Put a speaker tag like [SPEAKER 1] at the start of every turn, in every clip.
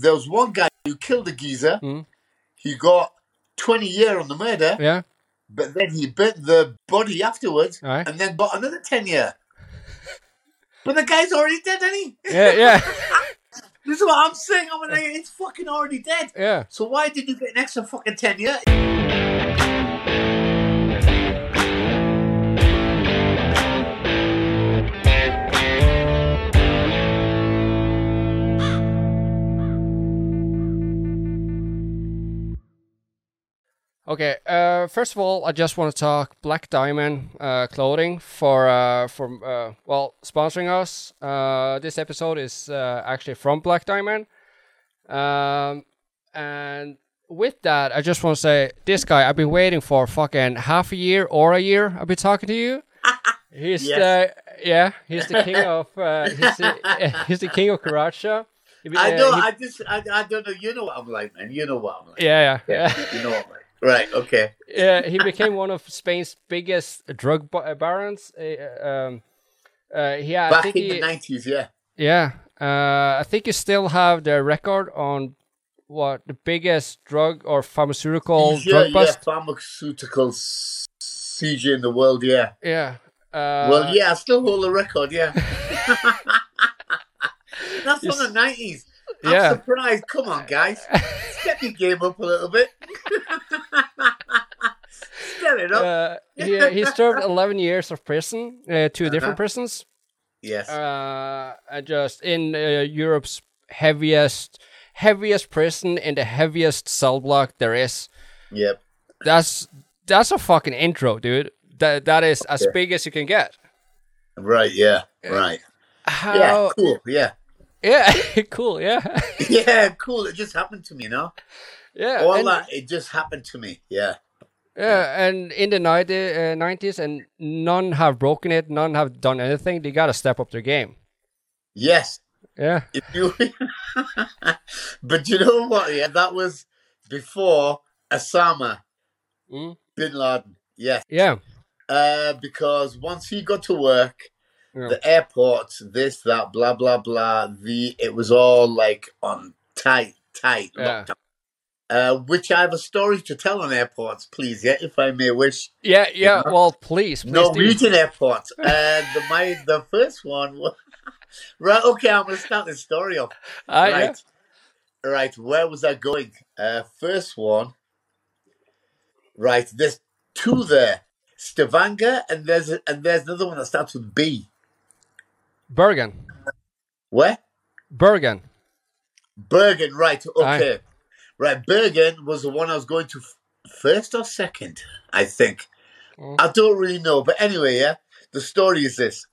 [SPEAKER 1] there was one guy who killed a geezer.
[SPEAKER 2] Mm.
[SPEAKER 1] He got 20 year on the murder,
[SPEAKER 2] Yeah.
[SPEAKER 1] but then he burnt the body afterwards
[SPEAKER 2] Alright.
[SPEAKER 1] and then got another 10 year. But the guy's already dead, isn't he?
[SPEAKER 2] Yeah. Yeah.
[SPEAKER 1] This is what I'm saying. I'm like, it's fucking already dead.
[SPEAKER 2] yeah.
[SPEAKER 1] So why did you get an extra fucking 10 year?
[SPEAKER 2] Okay. Uh, first of all, I just want to talk Black Diamond uh, clothing for uh, from uh, well sponsoring us. Uh, this episode is uh, actually from Black Diamond, um, and with that, I just want to say this guy I've been waiting for fucking half a year or a year. I've been talking to you. He's
[SPEAKER 1] Yes.
[SPEAKER 2] the yeah, he's the king of uh, he's the he's the king of Karachi.
[SPEAKER 1] I
[SPEAKER 2] Uh,
[SPEAKER 1] know.
[SPEAKER 2] he-
[SPEAKER 1] I just, I, I don't know. You know what I'm like, man. You know what I'm like.
[SPEAKER 2] yeah, yeah, yeah.
[SPEAKER 1] You know what I'm like. Right. Okay.
[SPEAKER 2] yeah, he became one of Spain's biggest drug barons. Uh, um, uh, yeah, I
[SPEAKER 1] Back
[SPEAKER 2] think
[SPEAKER 1] in
[SPEAKER 2] he,
[SPEAKER 1] the 90s, yeah.
[SPEAKER 2] yeah, uh, I think you still have the record on what the biggest drug or pharmaceutical
[SPEAKER 1] yeah,
[SPEAKER 2] drug
[SPEAKER 1] yeah, pharmaceutical seizure in the world, yeah.
[SPEAKER 2] Yeah. Uh,
[SPEAKER 1] well, yeah, I still hold the record, yeah. That's from the 90s. I'm
[SPEAKER 2] Yeah.
[SPEAKER 1] surprised. Come on, guys. Step your game up a little bit. Step it up.
[SPEAKER 2] Uh, he, he served 11 years of prison, uh, two different
[SPEAKER 1] Uh-huh.
[SPEAKER 2] prisons,
[SPEAKER 1] yes.
[SPEAKER 2] uh, just in uh, Europe's heaviest, heaviest prison in the heaviest cell block there is.
[SPEAKER 1] yep.
[SPEAKER 2] That's that's a fucking intro, dude. That that is as big as you can get.
[SPEAKER 1] Right, yeah. Right.
[SPEAKER 2] How?
[SPEAKER 1] Yeah, cool. Yeah.
[SPEAKER 2] Yeah, cool. Yeah,
[SPEAKER 1] Yeah, cool. It just happened to me, you know?
[SPEAKER 2] yeah.
[SPEAKER 1] All
[SPEAKER 2] and,
[SPEAKER 1] that, it just happened to me. Yeah.
[SPEAKER 2] Yeah, and in the 90, uh, 90s, and none have broken it. None have done anything. They gotta step up their game.
[SPEAKER 1] Yes.
[SPEAKER 2] Yeah.
[SPEAKER 1] If you, but you know what? Yeah, that was before Osama
[SPEAKER 2] Mm.
[SPEAKER 1] bin Laden. Yes,
[SPEAKER 2] Yeah.
[SPEAKER 1] uh, because once he got to work,
[SPEAKER 2] Yeah.
[SPEAKER 1] the airports, this, that, blah, blah, blah. The it was all like on tight, tight
[SPEAKER 2] Yeah.
[SPEAKER 1] lockdown. Uh, which I have a story to tell on airports, please. Yeah, if I may wish.
[SPEAKER 2] Yeah, yeah. Well, please, please do.
[SPEAKER 1] Airports. And the, my the first one was right. Okay, I'm gonna start this story off.
[SPEAKER 2] Uh, yeah.
[SPEAKER 1] right, right. Where was I going? Uh, first one. Right, there's two there. Stavanger, and there's a, and there's another one that starts with B.
[SPEAKER 2] Bergen.
[SPEAKER 1] Where?
[SPEAKER 2] Bergen.
[SPEAKER 1] Bergen. Right. Okay. Right. Bergen was the one I was going to f- first or second. I think.
[SPEAKER 2] Mm.
[SPEAKER 1] I don't really know, but anyway, yeah. The story is this.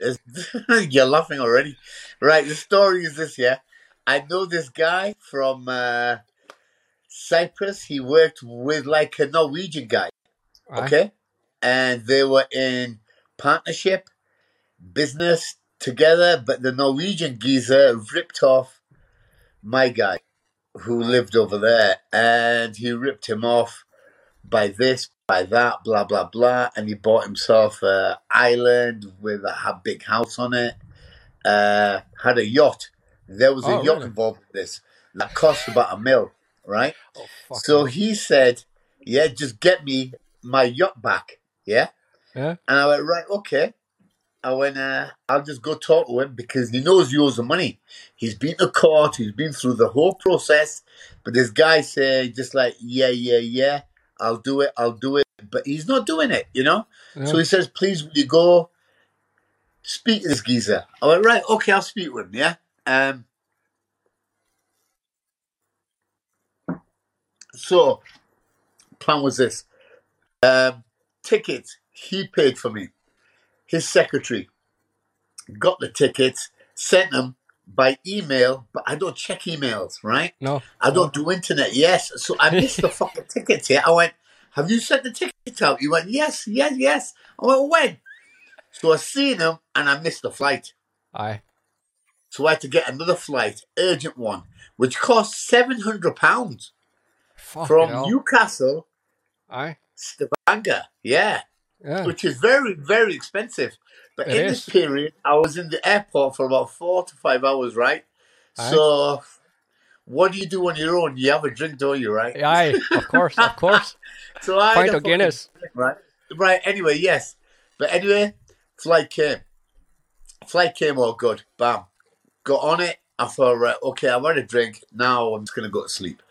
[SPEAKER 1] You're laughing already, right? The story is this, yeah. I know this guy from uh, Cyprus. He worked with like a Norwegian guy.
[SPEAKER 2] Aye.
[SPEAKER 1] Okay. And they were in partnership, business together, but the Norwegian geezer ripped off my guy who lived over there. And he ripped him off by this, by that, blah, blah, blah. And he bought himself a island with a big house on it, uh, had a yacht. There was a
[SPEAKER 2] Oh,
[SPEAKER 1] yacht
[SPEAKER 2] really?
[SPEAKER 1] involved in this that cost about a mil, right?
[SPEAKER 2] Oh.
[SPEAKER 1] So he said, "Yeah, just get me my yacht back." Yeah,
[SPEAKER 2] Yeah.
[SPEAKER 1] and I went, "Right, okay." I went, uh, "I'll just go talk to him because he knows he owes the money. He's been to court. He's been through the whole process." But this guy said, "Just like, yeah, yeah, yeah, I'll do it. I'll do it." But he's not doing it, you know.
[SPEAKER 2] Yeah.
[SPEAKER 1] So he says, "Please, will you go speak to this geezer?" I went, "Right, okay, I'll speak with him." Yeah. Um. So, plan was this: um, tickets he paid for me. His secretary got the tickets, sent them by email, but I don't check emails, right?
[SPEAKER 2] no.
[SPEAKER 1] I don't do internet. Yes, so I missed the fucking tickets here. I went, "Have you sent the tickets out?" He went, "Yes, yes, yes." I went, "When?" So I seen him, and I missed the flight.
[SPEAKER 2] Aye.
[SPEAKER 1] So I had to get another flight, urgent one, which cost seven hundred pounds
[SPEAKER 2] Fuck
[SPEAKER 1] from. Newcastle,
[SPEAKER 2] Aye.
[SPEAKER 1] Stavanger. Yeah,
[SPEAKER 2] Yeah.
[SPEAKER 1] which is very, very expensive. But
[SPEAKER 2] It
[SPEAKER 1] in
[SPEAKER 2] is.
[SPEAKER 1] this period, I was in the airport for about four to five hours, right?
[SPEAKER 2] Aye.
[SPEAKER 1] So, what do you do on your own? You have a drink, don't you? Right.
[SPEAKER 2] Aye, of course, of course.
[SPEAKER 1] So I
[SPEAKER 2] Pint of Guinness.
[SPEAKER 1] drink, right? Right. Anyway, yes. But anyway, flight came. Flight came all good. Bam. Got on it. I thought, right, okay, I've had a drink. Now I'm just gonna go to sleep.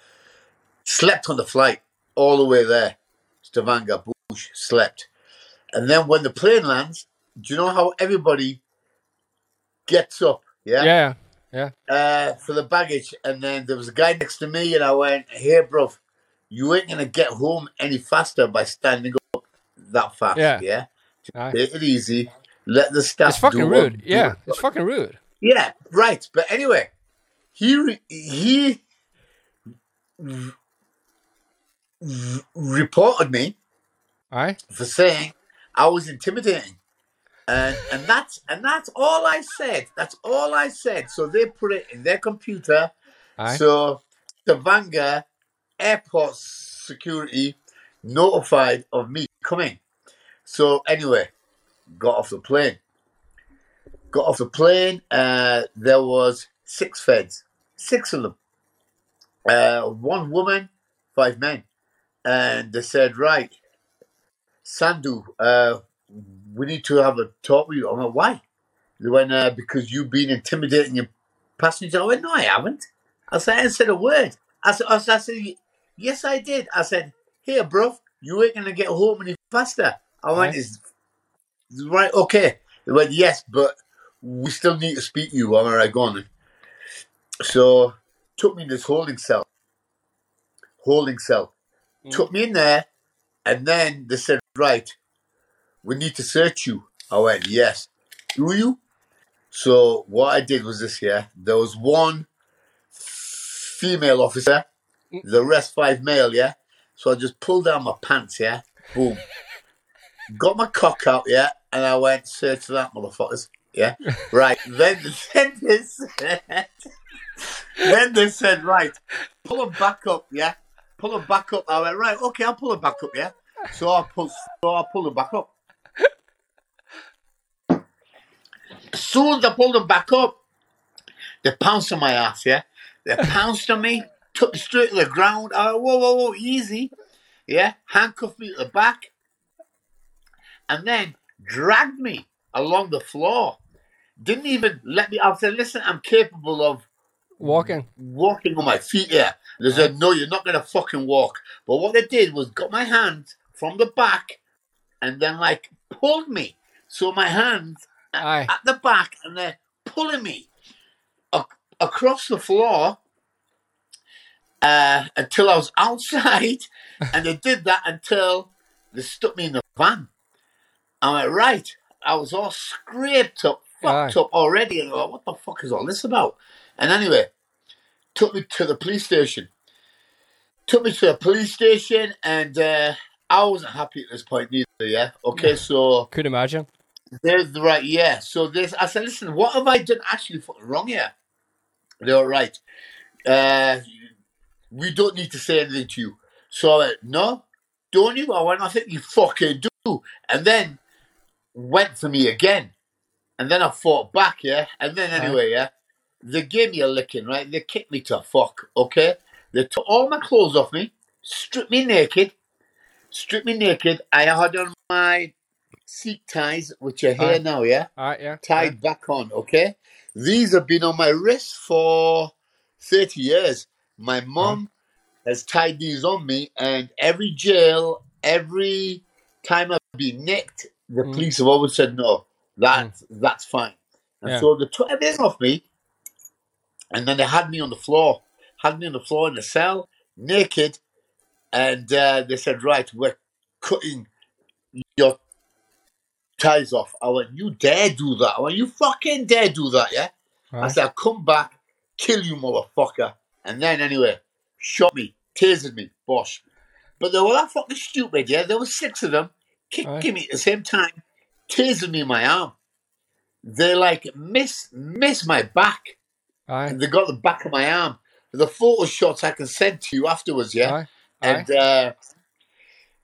[SPEAKER 1] Slept on the flight all the way there. Stavanger, Bush, slept. And then when the plane lands, do you know how everybody gets up?
[SPEAKER 2] Yeah, yeah.
[SPEAKER 1] uh, for the baggage, and then there was a guy next to me, and I went, "Hey, bro, you ain't gonna get home any faster by standing up that fast.
[SPEAKER 2] Yeah.
[SPEAKER 1] Yeah,
[SPEAKER 2] Aye.
[SPEAKER 1] take it easy. Let the staff.
[SPEAKER 2] It's fucking rude. Yeah, it's fucking rude.
[SPEAKER 1] yeah, right. But anyway, he re- he reported me
[SPEAKER 2] Aye.
[SPEAKER 1] for saying I was intimidating. And and that's and that's all I said. That's all I said. So they put it in their computer.
[SPEAKER 2] Aye.
[SPEAKER 1] So Stavanger airport security notified of me coming. So anyway, got off the plane. Got off the plane. Uh, there was six feds, six of them. Uh, one woman, five men, and they said, "Right, Sandu, uh, we need to have a talk with you." I'm like, "Why?" They went, uh, "Because you've been intimidating your passengers." I went, "No, I haven't." I said, "I didn't say a word." I said, I said, "Yes, I did." I said, "Here, bro, you ain't gonna get home any faster." I went,
[SPEAKER 2] Right.
[SPEAKER 1] "Is right, okay." They went, "Yes, but we still need to speak to you." I'm all right, go on. So took me in this holding cell. Holding cell.
[SPEAKER 2] Mm.
[SPEAKER 1] Took me in there, and then they said, "Right, we need to search you." I went, "Yes." Do you? So what I did was this: yeah, there was one female officer, the rest five male. Yeah, so I just pulled down my pants. Yeah, boom, got my cock out. Yeah, and I went search that motherfuckers. Yeah, right. then, then they said, then they said, right, pull them back up. Yeah, pull them back up. I went right. Okay, I'll pull them back up. Yeah. So I pull, so I pull them back up. Soon as I pulled them back up, they pounced on my ass, yeah? They pounced on me, took me straight to the ground. I went, whoa, whoa, whoa, easy. Yeah? Handcuffed me to the back. And then dragged me along the floor. Didn't even let me, I said, listen, I'm capable of
[SPEAKER 2] Walking.
[SPEAKER 1] walking on my feet yeah. They said, no, you're not going to fucking walk. But what they did was got my hand from the back and then like pulled me. So my hand
[SPEAKER 2] Aye.
[SPEAKER 1] at the back and they're pulling me ac- across the floor uh, until I was outside. and they did that until they stuck me in the van. I went, right. I was all scraped up, fucked
[SPEAKER 2] Aye.
[SPEAKER 1] up already. And I thought, what the fuck is all this about? And anyway, took me to the police station. Took me to the police station and uh, I wasn't happy at this point neither, yeah? Okay, so
[SPEAKER 2] Could imagine.
[SPEAKER 1] there's the right, yeah. So this, I said, listen, what have I done actually wrong here? They were right. Uh, we don't need to say anything to you. So I went, no, don't you? I went, I think you fucking do. And then went for me again. And then I fought back, yeah. And then anyway, yeah, they gave me a licking, right? They kicked me to fuck, okay? They took all my clothes off me, stripped me naked, stripped me naked. I had on my seat ties, which are here
[SPEAKER 2] Aye.
[SPEAKER 1] now, yeah,
[SPEAKER 2] Aye, yeah.
[SPEAKER 1] tied back on, okay? These have been on my wrist for 30 years. My mom has tied these on me, and every jail, every time I've been nicked, the
[SPEAKER 2] Mm.
[SPEAKER 1] police have always said, no, that, that's fine. And
[SPEAKER 2] Yeah.
[SPEAKER 1] so they took everything off me, and then they had me on the floor, had me on the floor in the cell, naked, and uh, they said, right, we're cutting your ties off. I went, you dare do that? I went, you fucking dare do that, yeah? I said, I'll come back, kill you, motherfucker. And then, anyway, shot me, tasered me, bosh. But they were that fucking stupid, yeah? There were six of them kicking me at the same time, tasering me in my arm. They like miss miss my back,
[SPEAKER 2] Aye.
[SPEAKER 1] and they got the back of my arm. The photo shots I can send to you afterwards, yeah.
[SPEAKER 2] Aye. Aye.
[SPEAKER 1] And uh,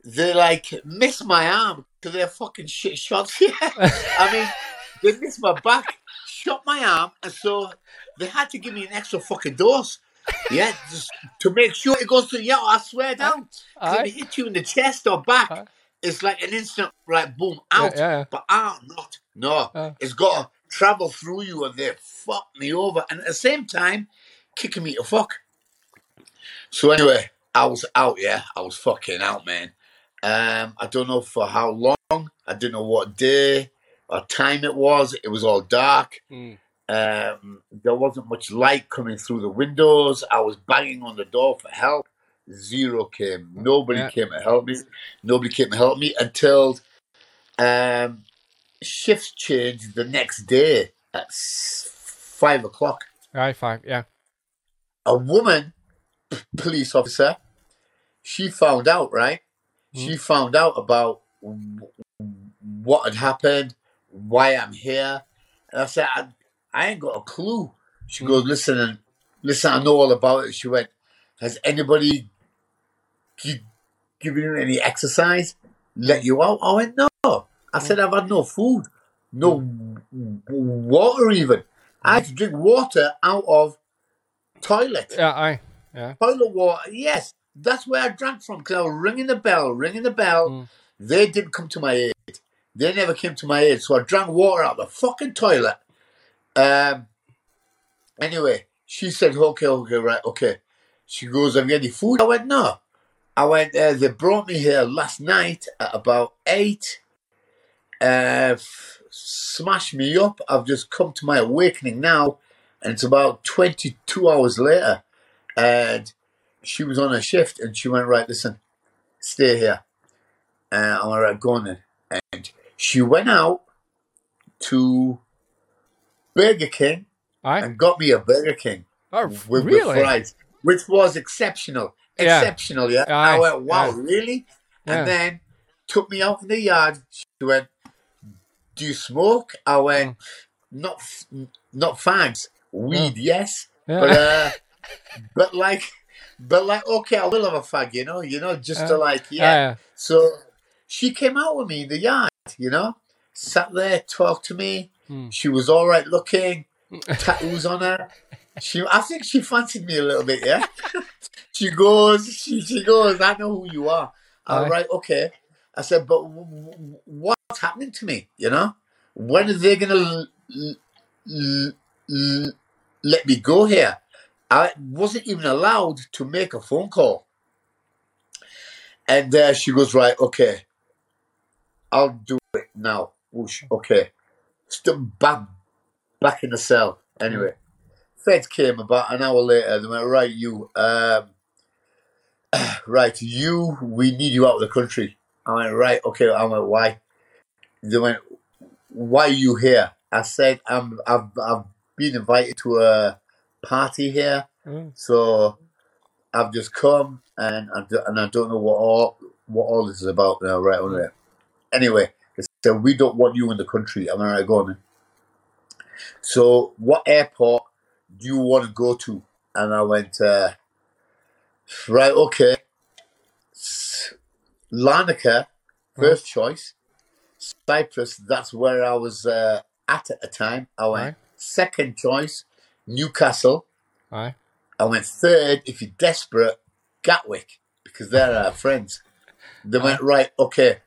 [SPEAKER 1] they like miss my arm because they're fucking shit shots. Yeah, I mean, they miss my back, shot my arm, and so they had to give me an extra fucking dose. Yeah, just to make sure it goes to yeah. I swear down. If it hits you in the chest or back, it's like an instant, like boom, out.
[SPEAKER 2] yeah, yeah.
[SPEAKER 1] But I'm not. No,
[SPEAKER 2] Uh.
[SPEAKER 1] it's got travel through you, and they fuck me over, and at the same time, kicking me to fuck. So anyway, I was out. Yeah, I was fucking out, man. Um, I don't know for how long. I didn't know what day or time it was. It was all dark.
[SPEAKER 2] Mm.
[SPEAKER 1] Um, there wasn't much light coming through the windows. I was banging on the door for help. Zero came. Nobody
[SPEAKER 2] Yeah.
[SPEAKER 1] came to help me. Nobody came to help me until um, shifts changed the next day at five o'clock.
[SPEAKER 2] Right, five. Yeah.
[SPEAKER 1] A woman, p- police officer, she found out, right? She hmm. found out about w- what had happened, why I'm here. And I said, I, I ain't got a clue. She hmm. goes, listen, and listen, I know all about it. She went, has anybody gi- given you any exercise? Let you out? I went, no. I said, I've had no food, no water even. I had to drink water out of toilet.
[SPEAKER 2] Yeah, I. Yeah.
[SPEAKER 1] Toilet water, yes. That's where I drank from because I was ringing the bell, ringing the bell.
[SPEAKER 2] Mm.
[SPEAKER 1] They didn't come to my aid. They never came to my aid. So I drank water out of the fucking toilet. Um. Anyway, she said, okay, okay, right, okay. She goes, have you any food? I went, no. I went, uh, they brought me here last night at about eight. Uh, smashed me up. I've just come to my awakening now. And it's about 22 hours later. And she was on a shift and she went, right, listen, stay here. And I'm all right, go on then. And she went out to Burger King
[SPEAKER 2] I.
[SPEAKER 1] and got me a Burger King
[SPEAKER 2] Oh,
[SPEAKER 1] with, with fries, which was exceptional.
[SPEAKER 2] Yeah.
[SPEAKER 1] Exceptional, yeah.
[SPEAKER 2] Aye,
[SPEAKER 1] I went, wow,
[SPEAKER 2] yeah.
[SPEAKER 1] really?
[SPEAKER 2] Yeah.
[SPEAKER 1] And then took me out in the yard. She went, do you smoke? I went, not not fags. Weed, yes.
[SPEAKER 2] Yeah.
[SPEAKER 1] But uh, but like but like okay, I will have a fag, you know, you know, just to
[SPEAKER 2] Uh,
[SPEAKER 1] like yeah.
[SPEAKER 2] yeah.
[SPEAKER 1] So she came out with me in the yard, you know, sat there, talked to me.
[SPEAKER 2] Hmm.
[SPEAKER 1] She was all right looking, tattoos on her. She, I think she fancied me a little bit, yeah. she goes, she, she goes, I know who you are. All right, okay. I said, but w- w- what's happening to me? You know, when are they gonna l- l- l- l- let me go here? I wasn't even allowed to make a phone call. And uh, she goes, right, okay, I'll do it now. Whoosh, okay. Stood back, back in the cell. Anyway, feds came about an hour later. They went, right, you, um, right, you, we need you out of the country. I went, right, okay. I went, why? They went, why are you here? I said, I'm, I've, I've been invited to a party here.
[SPEAKER 2] Mm.
[SPEAKER 1] So I've just come and I, and I don't know what all what all this is about now, right on there. Anyway, they said we don't want you in the country. I'm alright, go on. Then. So what airport do you want to go to? And I went, uh, right, okay. Larnaca, first choice. Cyprus, that's where I was uh, at at the time. I went
[SPEAKER 2] Right.
[SPEAKER 1] second choice, Newcastle.
[SPEAKER 2] Aye.
[SPEAKER 1] I went third, if you're desperate, Gatwick, because they're our friends. They went, right, okay.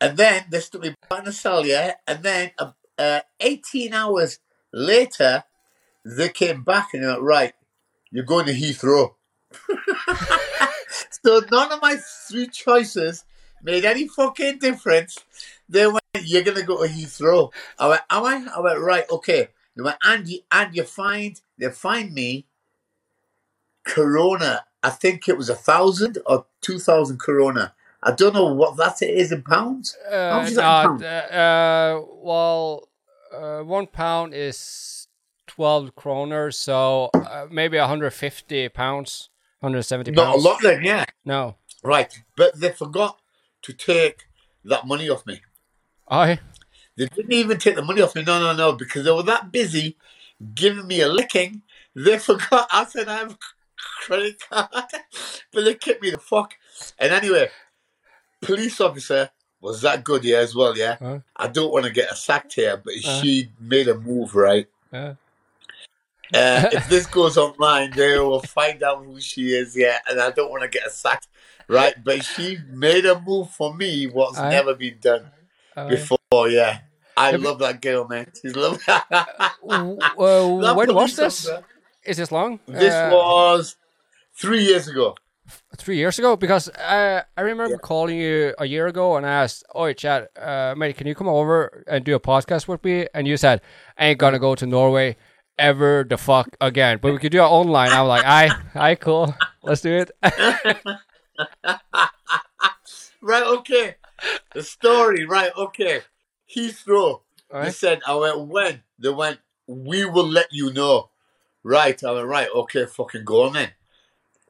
[SPEAKER 1] And then they stuck me back in the cell, yeah? And then uh, uh, 18 hours later, they came back and they went, right, you're going to Heathrow. so none of my three choices made any fucking difference. They went, you're going to go to Heathrow. I went, am I? I went, right, okay. They went, and you, and you find, they find me Corona. I think it was a thousand or two thousand Corona. I don't know what that is in pounds. How
[SPEAKER 2] Uh,
[SPEAKER 1] much is that in
[SPEAKER 2] no,
[SPEAKER 1] pounds?
[SPEAKER 2] uh, uh, well, uh, one pound is 12 kroner, so uh, maybe 150 pounds, 170
[SPEAKER 1] Not a lot then, yeah.
[SPEAKER 2] No.
[SPEAKER 1] Right, but they forgot to take that money off me.
[SPEAKER 2] I.
[SPEAKER 1] They didn't even take the money off me. No, no, no, because they were that busy giving me a licking. They forgot. I said I have a credit card, but they kicked me the fuck. And anyway, police officer was that good, yeah, as well, yeah.
[SPEAKER 2] Huh?
[SPEAKER 1] I don't want to get sacked here, but
[SPEAKER 2] Uh.
[SPEAKER 1] she made a move, right?
[SPEAKER 2] Yeah.
[SPEAKER 1] Uh, if this goes online, they will find out who she is, yeah, and I don't want to get sacked, right? But she made a move for me what's
[SPEAKER 2] Aye.
[SPEAKER 1] never been done
[SPEAKER 2] Uh,
[SPEAKER 1] before, yeah. I
[SPEAKER 2] Have you-
[SPEAKER 1] love that girl, man. She's lovely.
[SPEAKER 2] w- uh, when was this? Is this long?
[SPEAKER 1] This
[SPEAKER 2] Uh,
[SPEAKER 1] was three years ago.
[SPEAKER 2] three years ago because uh, I remember calling you a year ago and asked, "Oi, Chad, uh, mate, can you come over and do a podcast with me?" And you said, "I ain't gonna go to Norway ever the fuck again, but we could do it online." I'm like, I, I cool, let's do it."
[SPEAKER 1] Right, okay. The story, right, okay. Heathrow. They
[SPEAKER 2] Alright.
[SPEAKER 1] said, I went, when? They went, we will let you know. Right, I went, right, okay, fucking go on then.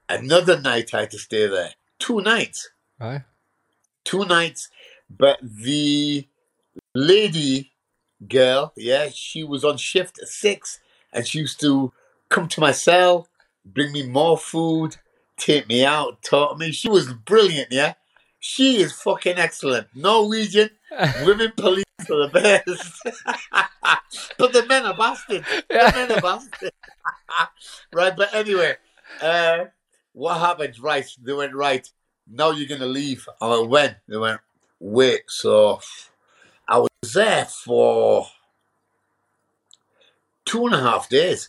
[SPEAKER 1] Another night I had to stay there. Two nights.
[SPEAKER 2] Right.
[SPEAKER 1] Two nights. But the lady girl, yeah, she was on shift six and she used to come to my cell, bring me more food, take me out, talk to me. She was brilliant, yeah. She is fucking excellent. Norwegian women police are the best. but the men are bastards. The men are bastards. right, but anyway, uh, what happened? Right, they went, right, now you're going to leave. I went, when? They went, wait, so I was there for two and a half days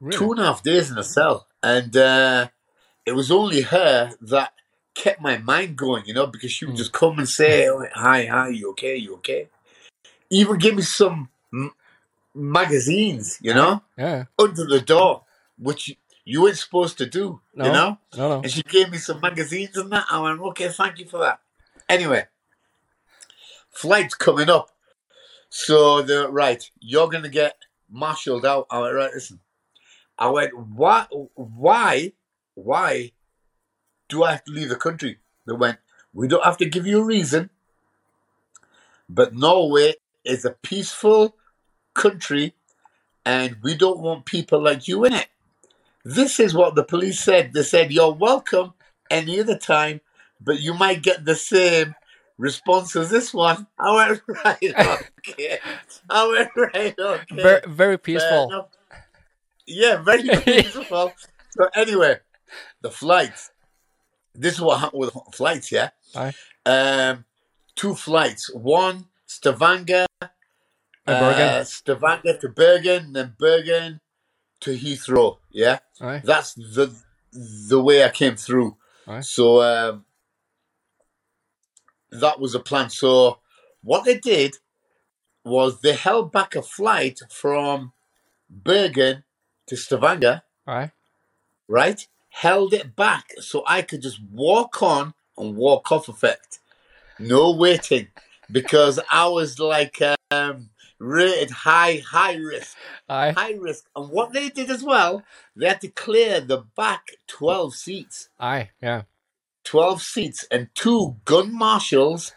[SPEAKER 2] Really?
[SPEAKER 1] two and a half days in a cell, and uh, it was only her that kept my mind going, you know, because she would
[SPEAKER 2] Mm.
[SPEAKER 1] just come and say, oh, "Hi, hi, you okay? You okay?" Even give me some m- magazines, you know,
[SPEAKER 2] Yeah.
[SPEAKER 1] under the door, which you weren't supposed to do,
[SPEAKER 2] No.
[SPEAKER 1] you know.
[SPEAKER 2] No, no.
[SPEAKER 1] And she gave me some magazines and that. I went, okay, thank you for that. Anyway, flight's coming up. So they're right, you're gonna get marshaled out. I went, right, listen. I went, why why why do I have to leave the country? They went, We don't have to give you a reason, but Norway is a peaceful country and we don't want people like you in it. This is what the police said. They said, You're welcome any other time, but you might get the same response as this one. I went, Right, okay. I went, Right, okay.
[SPEAKER 2] Very, very peaceful.
[SPEAKER 1] Yeah, very peaceful. so, anyway, the flights. This is what happened with flights, yeah?
[SPEAKER 2] Aye.
[SPEAKER 1] Um, two flights. One, Stavanger. Uh, Stavanger to Bergen, then Bergen to Heathrow. Yeah,
[SPEAKER 2] Aye.
[SPEAKER 1] that's the the way I came through.
[SPEAKER 2] Aye.
[SPEAKER 1] So um, that was a plan. So what they did was they held back a flight from Bergen to Stavanger,
[SPEAKER 2] Aye.
[SPEAKER 1] right? Held it back so I could just walk on and walk off effect. No waiting. Because I was like um, rated high, high risk
[SPEAKER 2] Aye.
[SPEAKER 1] high risk. And what they did as well, they had to clear the back 12 seats.
[SPEAKER 2] Aye. Yeah.
[SPEAKER 1] 12 seats and two gun marshals,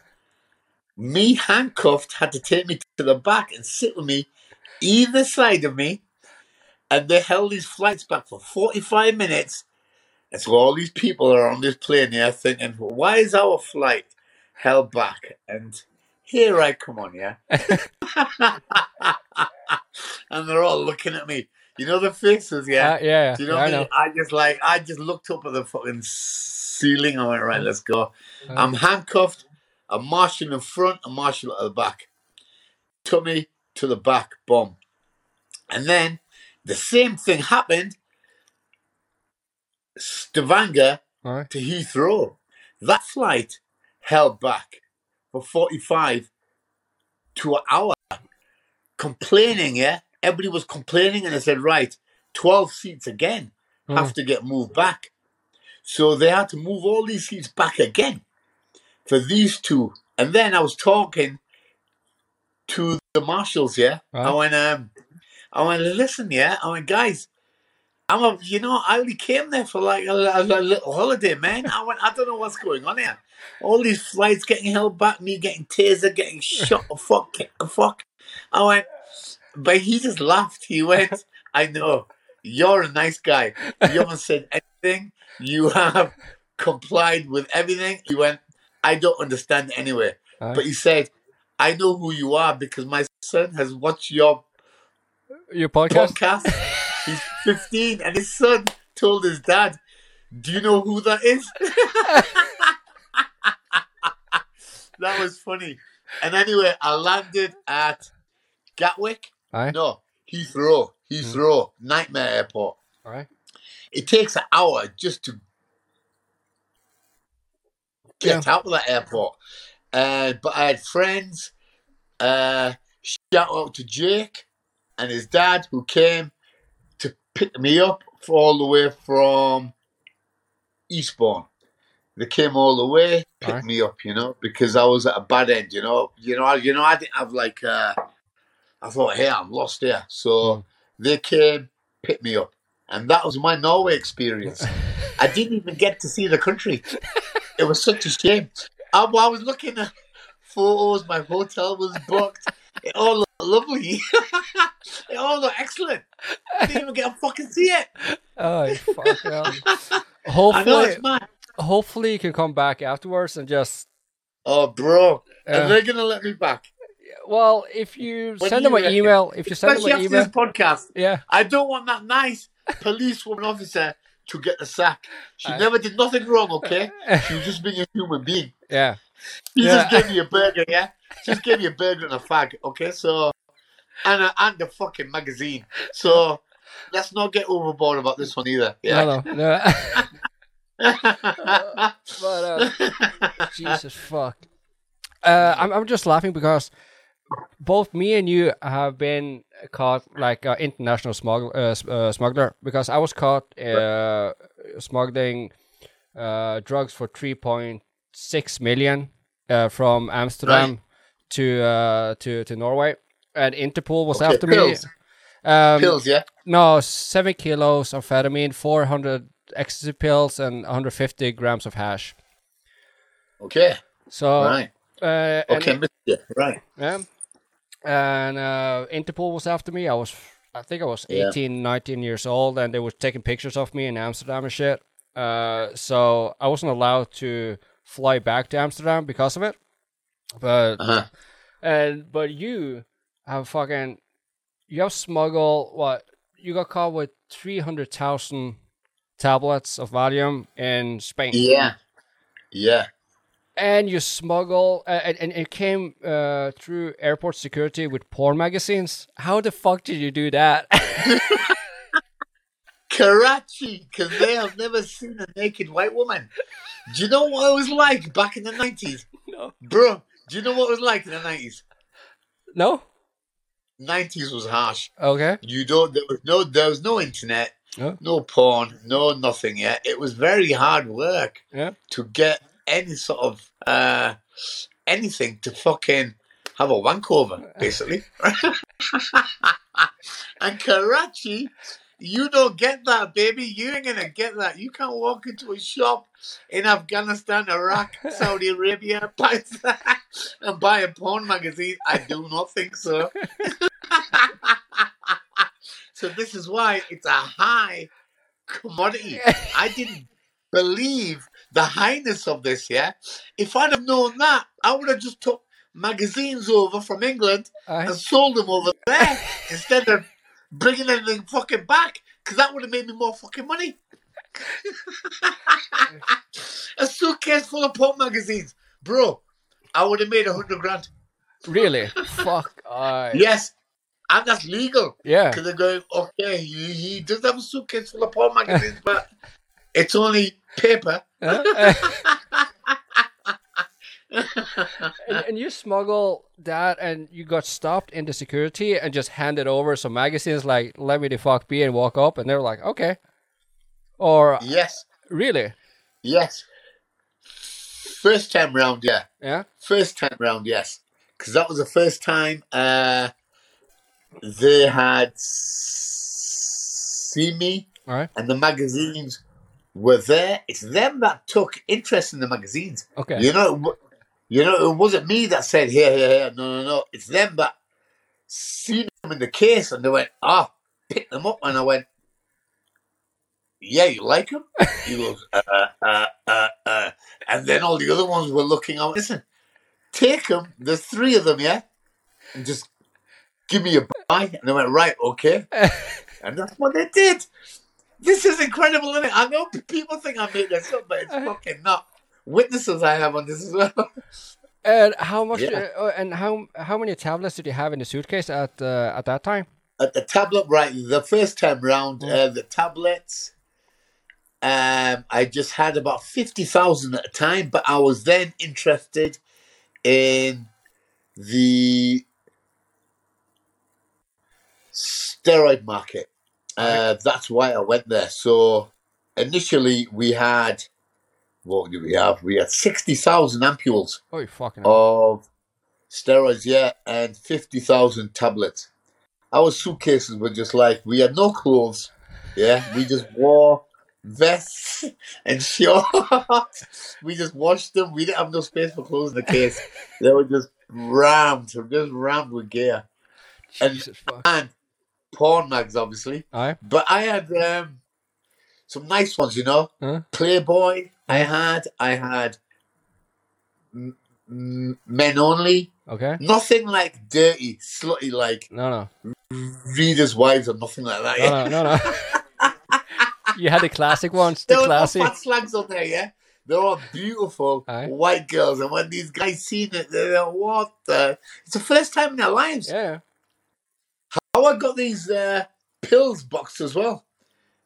[SPEAKER 1] me handcuffed, had to take me to the back and sit with me either side of me. And they held these flights back for 45 minutes. And so all these people are on this plane here thinking, why is our flight held back? And here I come on, yeah. and they're all looking at me. You know the faces, yeah?
[SPEAKER 2] Uh, yeah.
[SPEAKER 1] Do you know
[SPEAKER 2] yeah,
[SPEAKER 1] what
[SPEAKER 2] I know.
[SPEAKER 1] I just like I just looked up at the fucking ceiling. I went right, let's go.
[SPEAKER 2] Uh,
[SPEAKER 1] I'm handcuffed. A marshal in front, a marshal at the back. Me to the back, bomb. And then the same thing happened. Stavanger
[SPEAKER 2] Aye.
[SPEAKER 1] to Heathrow. That flight held back for 45 to an hour. Complaining, yeah? Everybody was complaining, and I said, right, 12 seats again have to get moved back. So they had to move all these seats back again for these two. And then I was talking to the marshals, yeah? I
[SPEAKER 2] Right.
[SPEAKER 1] went, um, I went, listen, yeah? I went, guys, I'm a, you know, I only came there for like a, a- a little holiday, man. I went, I don't know what's going on here. All these flights getting held back, me getting tasered, getting shot, fuck, fuck. I went, but he just laughed. He went, I know, you're a nice guy. You haven't said anything. You have complied with everything. He went, I don't understand anyway.
[SPEAKER 2] Aye.
[SPEAKER 1] but he said, "I know who you are because my son has watched your
[SPEAKER 2] Your podcast?
[SPEAKER 1] podcast. He's 15, and his son told his dad, "Do you know who that is?" that was funny. And anyway, I landed at Gatwick.
[SPEAKER 2] Aye.
[SPEAKER 1] No, Heathrow. Heathrow, Nightmare Airport.
[SPEAKER 2] Right.
[SPEAKER 1] It takes an hour just to get out of that airport. Uh, but I had friends. Uh, shout out to Jake and his dad who came to pick me up all the way from Eastbourne. They came all the way, picked
[SPEAKER 2] Alright.
[SPEAKER 1] me up, you know, because I was at a bad end, you know. You know, I, you know, I didn't have like. Uh, I thought, hey, I'm lost here. So
[SPEAKER 2] Mm.
[SPEAKER 1] they came, picked me up, and that was my Norway experience. I didn't even get to see the country. It was such a shame. I, I was looking at photos. My hotel was booked. It all looked lovely. it all looked excellent. I didn't even get to fucking see it.
[SPEAKER 2] Oh, fuck hell.
[SPEAKER 1] I know
[SPEAKER 2] Hopefully, hopefully you can come back afterwards and just.
[SPEAKER 1] Oh, bro,
[SPEAKER 2] Uh,
[SPEAKER 1] are they gonna let me back?
[SPEAKER 2] Well, if you
[SPEAKER 1] When
[SPEAKER 2] send them
[SPEAKER 1] you
[SPEAKER 2] an
[SPEAKER 1] reckon?
[SPEAKER 2] email, if you send them an email,
[SPEAKER 1] this podcast.
[SPEAKER 2] yeah,
[SPEAKER 1] I don't want that nice policewoman officer to get the sack. She
[SPEAKER 2] Aye.
[SPEAKER 1] never did nothing wrong, okay? She was just being a human being.
[SPEAKER 2] yeah,
[SPEAKER 1] She
[SPEAKER 2] Yeah.
[SPEAKER 1] just gave me a burger, yeah? She just gave me a burger and a fag, okay? So, and, a, and the fucking magazine. So, let's not get overboard about this one either. Yeah.
[SPEAKER 2] no, no, no. but uh, Jesus fuck. Uh, I'm I'm just laughing because both me and you have been caught like uh, international uh, uh, smuggler because I was caught uh, smuggling uh, drugs for 3.6 million uh, from Amsterdam to uh, to to Norway, and Interpol was
[SPEAKER 1] Okay,
[SPEAKER 2] after
[SPEAKER 1] pills.
[SPEAKER 2] me. Um,
[SPEAKER 1] Pills, yeah?
[SPEAKER 2] no, seven kilos of amphetamine, 400 ecstasy pills, and 150 grams of hash.
[SPEAKER 1] Okay.
[SPEAKER 2] So,
[SPEAKER 1] right.
[SPEAKER 2] uh,
[SPEAKER 1] Okay, missed you. Right.
[SPEAKER 2] yeah. And uh, Interpol was after me. I was, I think I was
[SPEAKER 1] Yeah.
[SPEAKER 2] 18, 19 years old, and they were taking pictures of me in Amsterdam and shit. Uh, so I wasn't allowed to fly back to Amsterdam because of it. But
[SPEAKER 1] Uh-huh.
[SPEAKER 2] and but you have fucking you have smuggled what you got caught with three hundred thousand tablets of Valium in Spain.
[SPEAKER 1] Yeah. Yeah.
[SPEAKER 2] And you smuggle uh, and, and it came uh, through airport security with porn magazines. How the fuck did you do that?
[SPEAKER 1] Karachi, because they have never seen a naked white woman. Do you know what it was like back in the 90s?
[SPEAKER 2] no.
[SPEAKER 1] Bro, do you know what it was like in the 90s?
[SPEAKER 2] No?
[SPEAKER 1] 90s was harsh.
[SPEAKER 2] Okay.
[SPEAKER 1] You don't, there was no, there was no internet,
[SPEAKER 2] Yeah.
[SPEAKER 1] no porn, no nothing yet. It was very hard work
[SPEAKER 2] Yeah.
[SPEAKER 1] to get any sort of, uh, anything to fucking have a wank over, basically. and Karachi, you don't get that, baby. You ain't gonna get that. You can't walk into a shop in Afghanistan, Iraq, Saudi Arabia, Pakistan, and buy a porn magazine. I do not think so. so this is why it's a high commodity. I didn't believe the highness of this. Yeah, if I'd have known that, I would have just took magazines over from England
[SPEAKER 2] I,
[SPEAKER 1] and sold them over there instead of bringing anything fucking back because that would have made me more fucking money. a suitcase full of porn magazines, bro. I would have made a hundred grand.
[SPEAKER 2] really? fuck. I,
[SPEAKER 1] Yes, and that's legal
[SPEAKER 2] yeah.
[SPEAKER 1] because they're going. Okay, he, he does have a suitcase full of porn magazines, but it's only paper.
[SPEAKER 2] Huh? and, and you smuggle that and you got stopped in the security and just handed over some magazines like let me the fuck be and walk up and they're like okay or
[SPEAKER 1] Yes,
[SPEAKER 2] really
[SPEAKER 1] yes. First time round, yeah.
[SPEAKER 2] yeah
[SPEAKER 1] First time round, yes, because that was the first time uh, they had seen me,
[SPEAKER 2] all right
[SPEAKER 1] and the magazines were there. It's them that took interest in the magazines.
[SPEAKER 2] okay
[SPEAKER 1] You know, you know, it wasn't me that said here, here, here. No, no, no. It's them that seen them in the case, and they went, ah, pick them up, and I went. Yeah, you like him? He goes, uh, uh, uh, uh. And then all the other ones were looking out. Listen, take them. There's three of them, yeah, and just give me a buy. And they went right, okay, and that's what they did. This is incredible, isn't it? I know people think I'm making this up, but it's fucking not. Witnesses I have on this as well.
[SPEAKER 2] And how much?
[SPEAKER 1] Yeah.
[SPEAKER 2] Uh, and how how many tablets did you have in the suitcase at uh, at that time?
[SPEAKER 1] At the tablet, right? The first time round, uh, the tablets. Um, I just had about fifty thousand at a time, but I was then interested in the steroid market. Uh, that's why I went there. So initially, we had what did we have? We had sixty thousand ampules
[SPEAKER 2] fucking.
[SPEAKER 1] of steroids, yeah, and 50,000 tablets. Our suitcases were just like, we had no clothes, yeah, we just wore vests and shorts. we just washed them. We didn't have no space for clothes in the case. They were just rammed, just rammed with gear. and-
[SPEAKER 2] Jesus fuck.
[SPEAKER 1] And porn mags, obviously.
[SPEAKER 2] Aye.
[SPEAKER 1] But I had um, some nice ones, you know.
[SPEAKER 2] Huh?
[SPEAKER 1] Playboy, I had. I had m- m- Men Only.
[SPEAKER 2] Okay.
[SPEAKER 1] Nothing like dirty, slutty, like
[SPEAKER 2] No, no,
[SPEAKER 1] readers' wives or nothing like that. Yeah.
[SPEAKER 2] no, no, no. no. you had the classic ones, the
[SPEAKER 1] There were no fat slags on there, yeah. They're all beautiful
[SPEAKER 2] Aye.
[SPEAKER 1] white girls, and when these guys seen it, they're like, "What the?" It's the first time in their lives.
[SPEAKER 2] Yeah.
[SPEAKER 1] How I got these uh, pills boxed as well.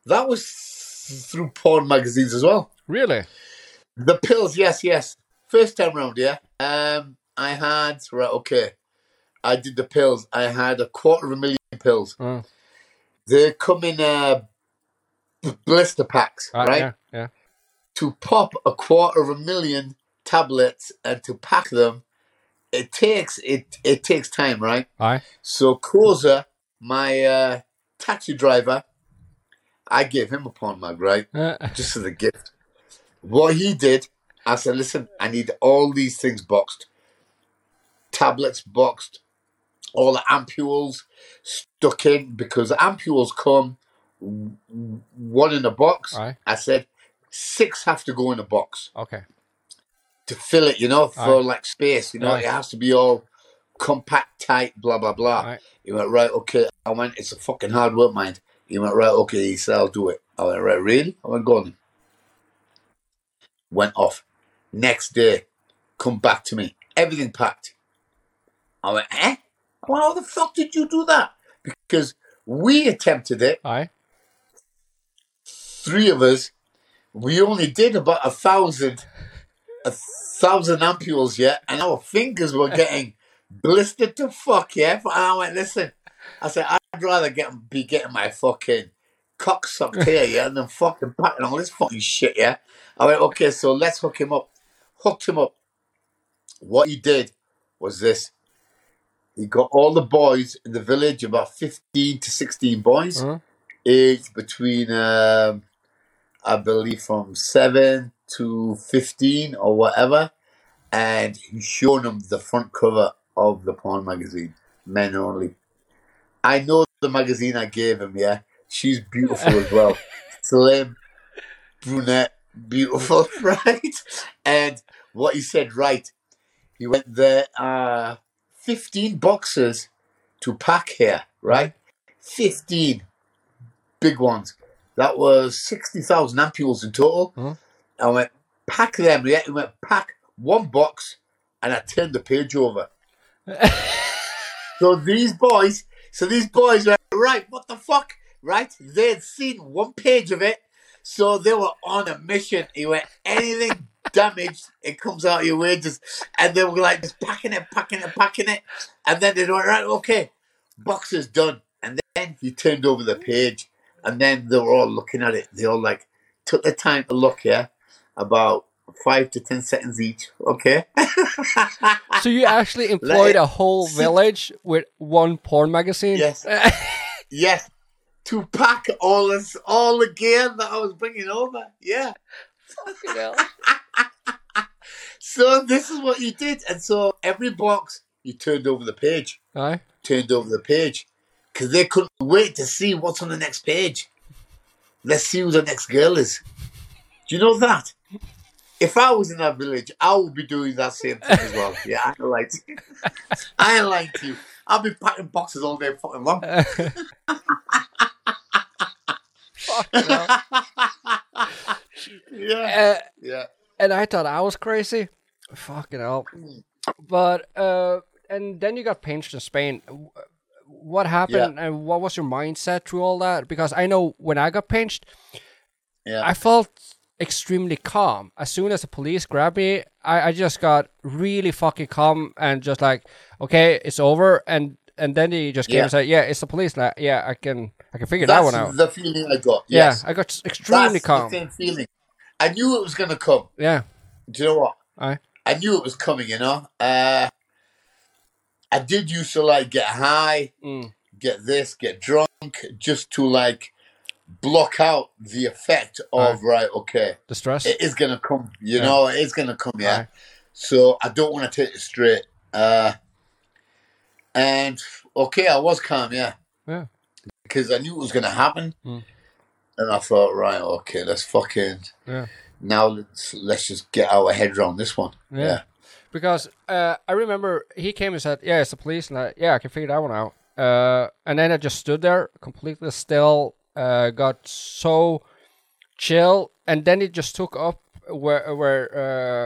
[SPEAKER 1] That was through porn magazines as well.
[SPEAKER 2] Really?
[SPEAKER 1] The pills, yes, yes. First time round, yeah. Um, I had right, okay. I did the pills. I had a quarter of a million pills.
[SPEAKER 2] Oh.
[SPEAKER 1] They come in uh, blister packs,
[SPEAKER 2] Right.
[SPEAKER 1] right?
[SPEAKER 2] Yeah. Yeah.
[SPEAKER 1] To pop a quarter of a million tablets and to pack them, it takes it it takes time, right?
[SPEAKER 2] Aye.
[SPEAKER 1] So Koza, my uh, taxi driver, I gave him a porn mag, right?
[SPEAKER 2] Uh,
[SPEAKER 1] just as a gift. What he did, I said, listen, I need all these things boxed. Tablets boxed, all the ampules stuck in, because the ampules come one in a box.
[SPEAKER 2] Aye.
[SPEAKER 1] I said, six have to go in a box
[SPEAKER 2] Okay.
[SPEAKER 1] to fill it, you know, for
[SPEAKER 2] Aye.
[SPEAKER 1] like space, you know,
[SPEAKER 2] Aye.
[SPEAKER 1] it has to be all compact, tight, blah, blah, blah.
[SPEAKER 2] Aye.
[SPEAKER 1] He went, right, okay. I went, it's a fucking hard work, mind. He went, right, okay. He said, I'll do it. I went, right, really? I went, go on. Went off. Next day, come back to me. Everything packed. I went, eh? Well, how the fuck did you do that? Because we attempted it,
[SPEAKER 2] Aye.
[SPEAKER 1] three of us. We only did about a thousand, a thousand ampules yet, and our fingers were getting blistered to fuck, yeah? And I went, listen, I said, I'd rather get be getting my fucking cock sucked here, yeah, than fucking packing all this fucking shit, yeah? I went, okay, so let's hook him up. Hooked him up. What he did was this. He got all the boys in the village, about 15 to 16 boys,
[SPEAKER 2] Uh-huh.
[SPEAKER 1] aged between, um, I believe, from 7 to 15 or whatever. And he showed them the front cover of the porn magazine, Men Only. I know the magazine I gave him, yeah. She's beautiful as well. Slim, brunette, beautiful, right? And what he said, right, he went there, uh, 15 boxes to pack here, right? 15 big ones. That was 60,000 ampules in total.
[SPEAKER 2] Mhm.
[SPEAKER 1] I went, pack them, yeah. He went, pack one box, and I turned the page over. So these boys, so these boys were right. What the fuck, right? They had seen one page of it, so they were on a mission. He went anything damaged, it comes out of your wages, and they were like just packing it, packing it, packing it, and then they went right, okay, box is done, and then he turned over the page, and then they were all looking at it. They all like took the time to look, yeah, about five to ten seconds each. Okay.
[SPEAKER 2] So you actually employed a whole village with one porn magazine?
[SPEAKER 1] Yes. Yes, to pack all this, all the gear that I was bringing over. Yeah.
[SPEAKER 2] Fucking hell.
[SPEAKER 1] So this is what you did, and so every box you turned over the page,
[SPEAKER 2] Aye.
[SPEAKER 1] turned over the page, because they couldn't wait to see what's on the next page. Let's see who the next girl is. Do you know that? If I was in that village, I would be doing that same thing as well. Yeah, I ain't lying to you. I ain't lying to you. I'll be packing boxes all day fucking long. Yeah,
[SPEAKER 2] Uh,
[SPEAKER 1] yeah.
[SPEAKER 2] and I thought I was crazy. Fucking hell. But uh, and then you got pinched in Spain. What happened and what was your mindset through all that? Because I know when I got pinched,
[SPEAKER 1] Yeah.
[SPEAKER 2] I felt extremely calm. As soon as the police grabbed me, I, I just got really fucking calm and just like, okay, it's over. And and then he just came
[SPEAKER 1] Yeah.
[SPEAKER 2] and said, yeah, it's the police. Like, yeah, I can I can figure that one out.
[SPEAKER 1] the feeling I got.
[SPEAKER 2] Yeah, I got extremely
[SPEAKER 1] That's
[SPEAKER 2] calm.
[SPEAKER 1] same feeling. I knew it was going to come.
[SPEAKER 2] Yeah,
[SPEAKER 1] Do you know what?
[SPEAKER 2] I
[SPEAKER 1] I knew it was coming, you know? Uh, I did used to like get high,
[SPEAKER 2] mm,
[SPEAKER 1] get this, get drunk, just to like block out the effect of, right, okay,
[SPEAKER 2] the stress.
[SPEAKER 1] it is going to come, you
[SPEAKER 2] Yeah.
[SPEAKER 1] know, it is going to come, yeah?
[SPEAKER 2] Aye.
[SPEAKER 1] So I don't want to take it straight. Uh, and okay, I was calm, yeah.
[SPEAKER 2] Yeah.
[SPEAKER 1] Because I knew it was going to happen.
[SPEAKER 2] Mm.
[SPEAKER 1] And I thought, right, okay, let's fucking
[SPEAKER 2] Yeah.
[SPEAKER 1] now let's let's just get our head around this one.
[SPEAKER 2] Yeah.
[SPEAKER 1] Yeah.
[SPEAKER 2] because uh, I remember he came and said, "Yeah, it's the police," and I, yeah, I can figure that one out. Uh, and then I just stood there, completely still, uh, got so chill, and then he just took up where where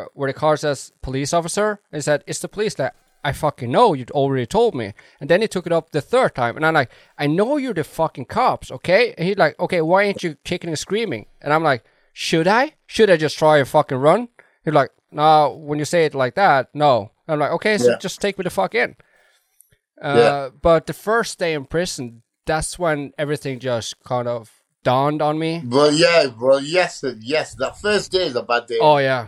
[SPEAKER 2] uh, where the car says police officer, and he said, "It's the police." That I fucking know. you'd already told me. And then he took it up the third time, and I'm like, "I know you're the fucking cops, okay?" And he's like, "Okay, why ain't you kicking and screaming?" And I'm like, "Should I? Should I just try and fucking run?" He's like, "No, when you say it like that, no." I'm like, "Okay, so
[SPEAKER 1] Yeah.
[SPEAKER 2] just take me the fuck in." Uh,
[SPEAKER 1] Yeah.
[SPEAKER 2] But the first day in prison, that's when everything just kind of dawned on me.
[SPEAKER 1] Well, yeah, well, yes, yes. That first day is a bad day.
[SPEAKER 2] Oh yeah,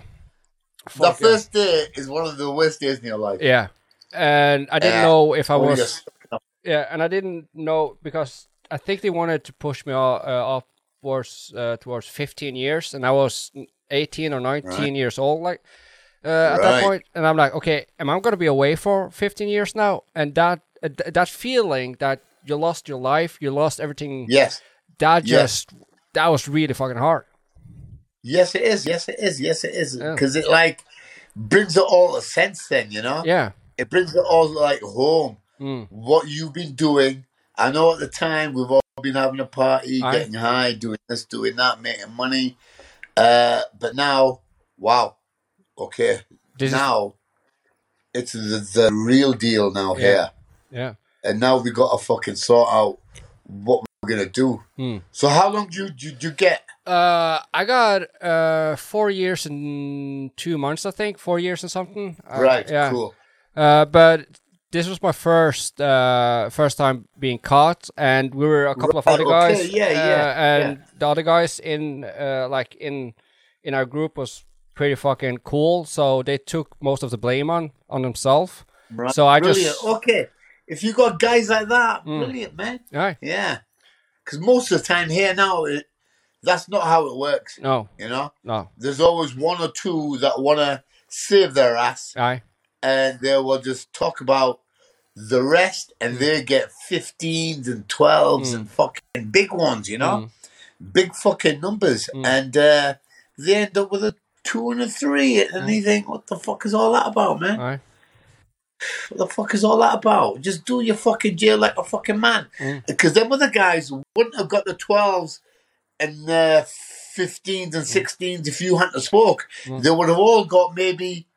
[SPEAKER 1] the
[SPEAKER 2] yeah.
[SPEAKER 1] first day is one of the worst days in your life.
[SPEAKER 2] yeah. And I didn't
[SPEAKER 1] Yeah.
[SPEAKER 2] know if I was
[SPEAKER 1] up.
[SPEAKER 2] yeah, and I didn't know because I think they wanted to push me uh, uh, upwards uh, towards 15 years, and I was 18 or 19
[SPEAKER 1] Right.
[SPEAKER 2] years old, like uh, at that point. And I'm like, okay, am I going to be away for 15 years now? And that uh, th- that feeling that you lost your life, you lost everything.
[SPEAKER 1] Yes,
[SPEAKER 2] That
[SPEAKER 1] Yes.
[SPEAKER 2] just that was really fucking hard.
[SPEAKER 1] yes, it is. Yes, it is. Yes, it is.
[SPEAKER 2] Yeah.
[SPEAKER 1] Because it like brings it all a sense. Then you know,
[SPEAKER 2] Yeah.
[SPEAKER 1] it brings it all like home.
[SPEAKER 2] Mm.
[SPEAKER 1] What you've been doing. I know at the time we've all been having a party,
[SPEAKER 2] Aye.
[SPEAKER 1] getting high, doing this, doing that, making money. Uh, but now, wow, okay,
[SPEAKER 2] This is
[SPEAKER 1] now it's the, the real deal now
[SPEAKER 2] Yeah.
[SPEAKER 1] here.
[SPEAKER 2] yeah.
[SPEAKER 1] And now we got to fucking sort out what we're gonna do.
[SPEAKER 2] Hmm.
[SPEAKER 1] So how long do you, do do you get?
[SPEAKER 2] Uh, I got uh four years and two months, I think. Four years and something. Uh,
[SPEAKER 1] right,
[SPEAKER 2] Yeah.
[SPEAKER 1] cool.
[SPEAKER 2] Uh, but this was my first uh first time being caught, and we were a couple of other
[SPEAKER 1] okay,
[SPEAKER 2] guys.
[SPEAKER 1] yeah, yeah,
[SPEAKER 2] uh, and the other guys in uh like in in our group was pretty fucking cool. So they took most of the blame on on themselves.
[SPEAKER 1] Right.
[SPEAKER 2] So I
[SPEAKER 1] brilliant.
[SPEAKER 2] just
[SPEAKER 1] okay. If you got guys like that,
[SPEAKER 2] Mm.
[SPEAKER 1] brilliant, man.
[SPEAKER 2] yeah
[SPEAKER 1] Yeah, because most of the time here now, it, that's not how it works.
[SPEAKER 2] no
[SPEAKER 1] You know,
[SPEAKER 2] no
[SPEAKER 1] there's always one or two that wanna save their ass,
[SPEAKER 2] I
[SPEAKER 1] and they will just talk about the rest, and they get 15s and 12s
[SPEAKER 2] Mm.
[SPEAKER 1] and fucking big ones. You know.
[SPEAKER 2] Mm.
[SPEAKER 1] big fucking numbers,
[SPEAKER 2] Mm.
[SPEAKER 1] and uh, they end up with a two and a three, and
[SPEAKER 2] Mm.
[SPEAKER 1] you think, what the fuck is all that about, man?
[SPEAKER 2] I
[SPEAKER 1] What the fuck is all that about? Just do your fucking jail like a fucking man,
[SPEAKER 2] Mm.
[SPEAKER 1] because them other guys wouldn't have got the twelves and the fifteens and sixteens if you hadn't spoke.
[SPEAKER 2] Mm.
[SPEAKER 1] They would have all got maybe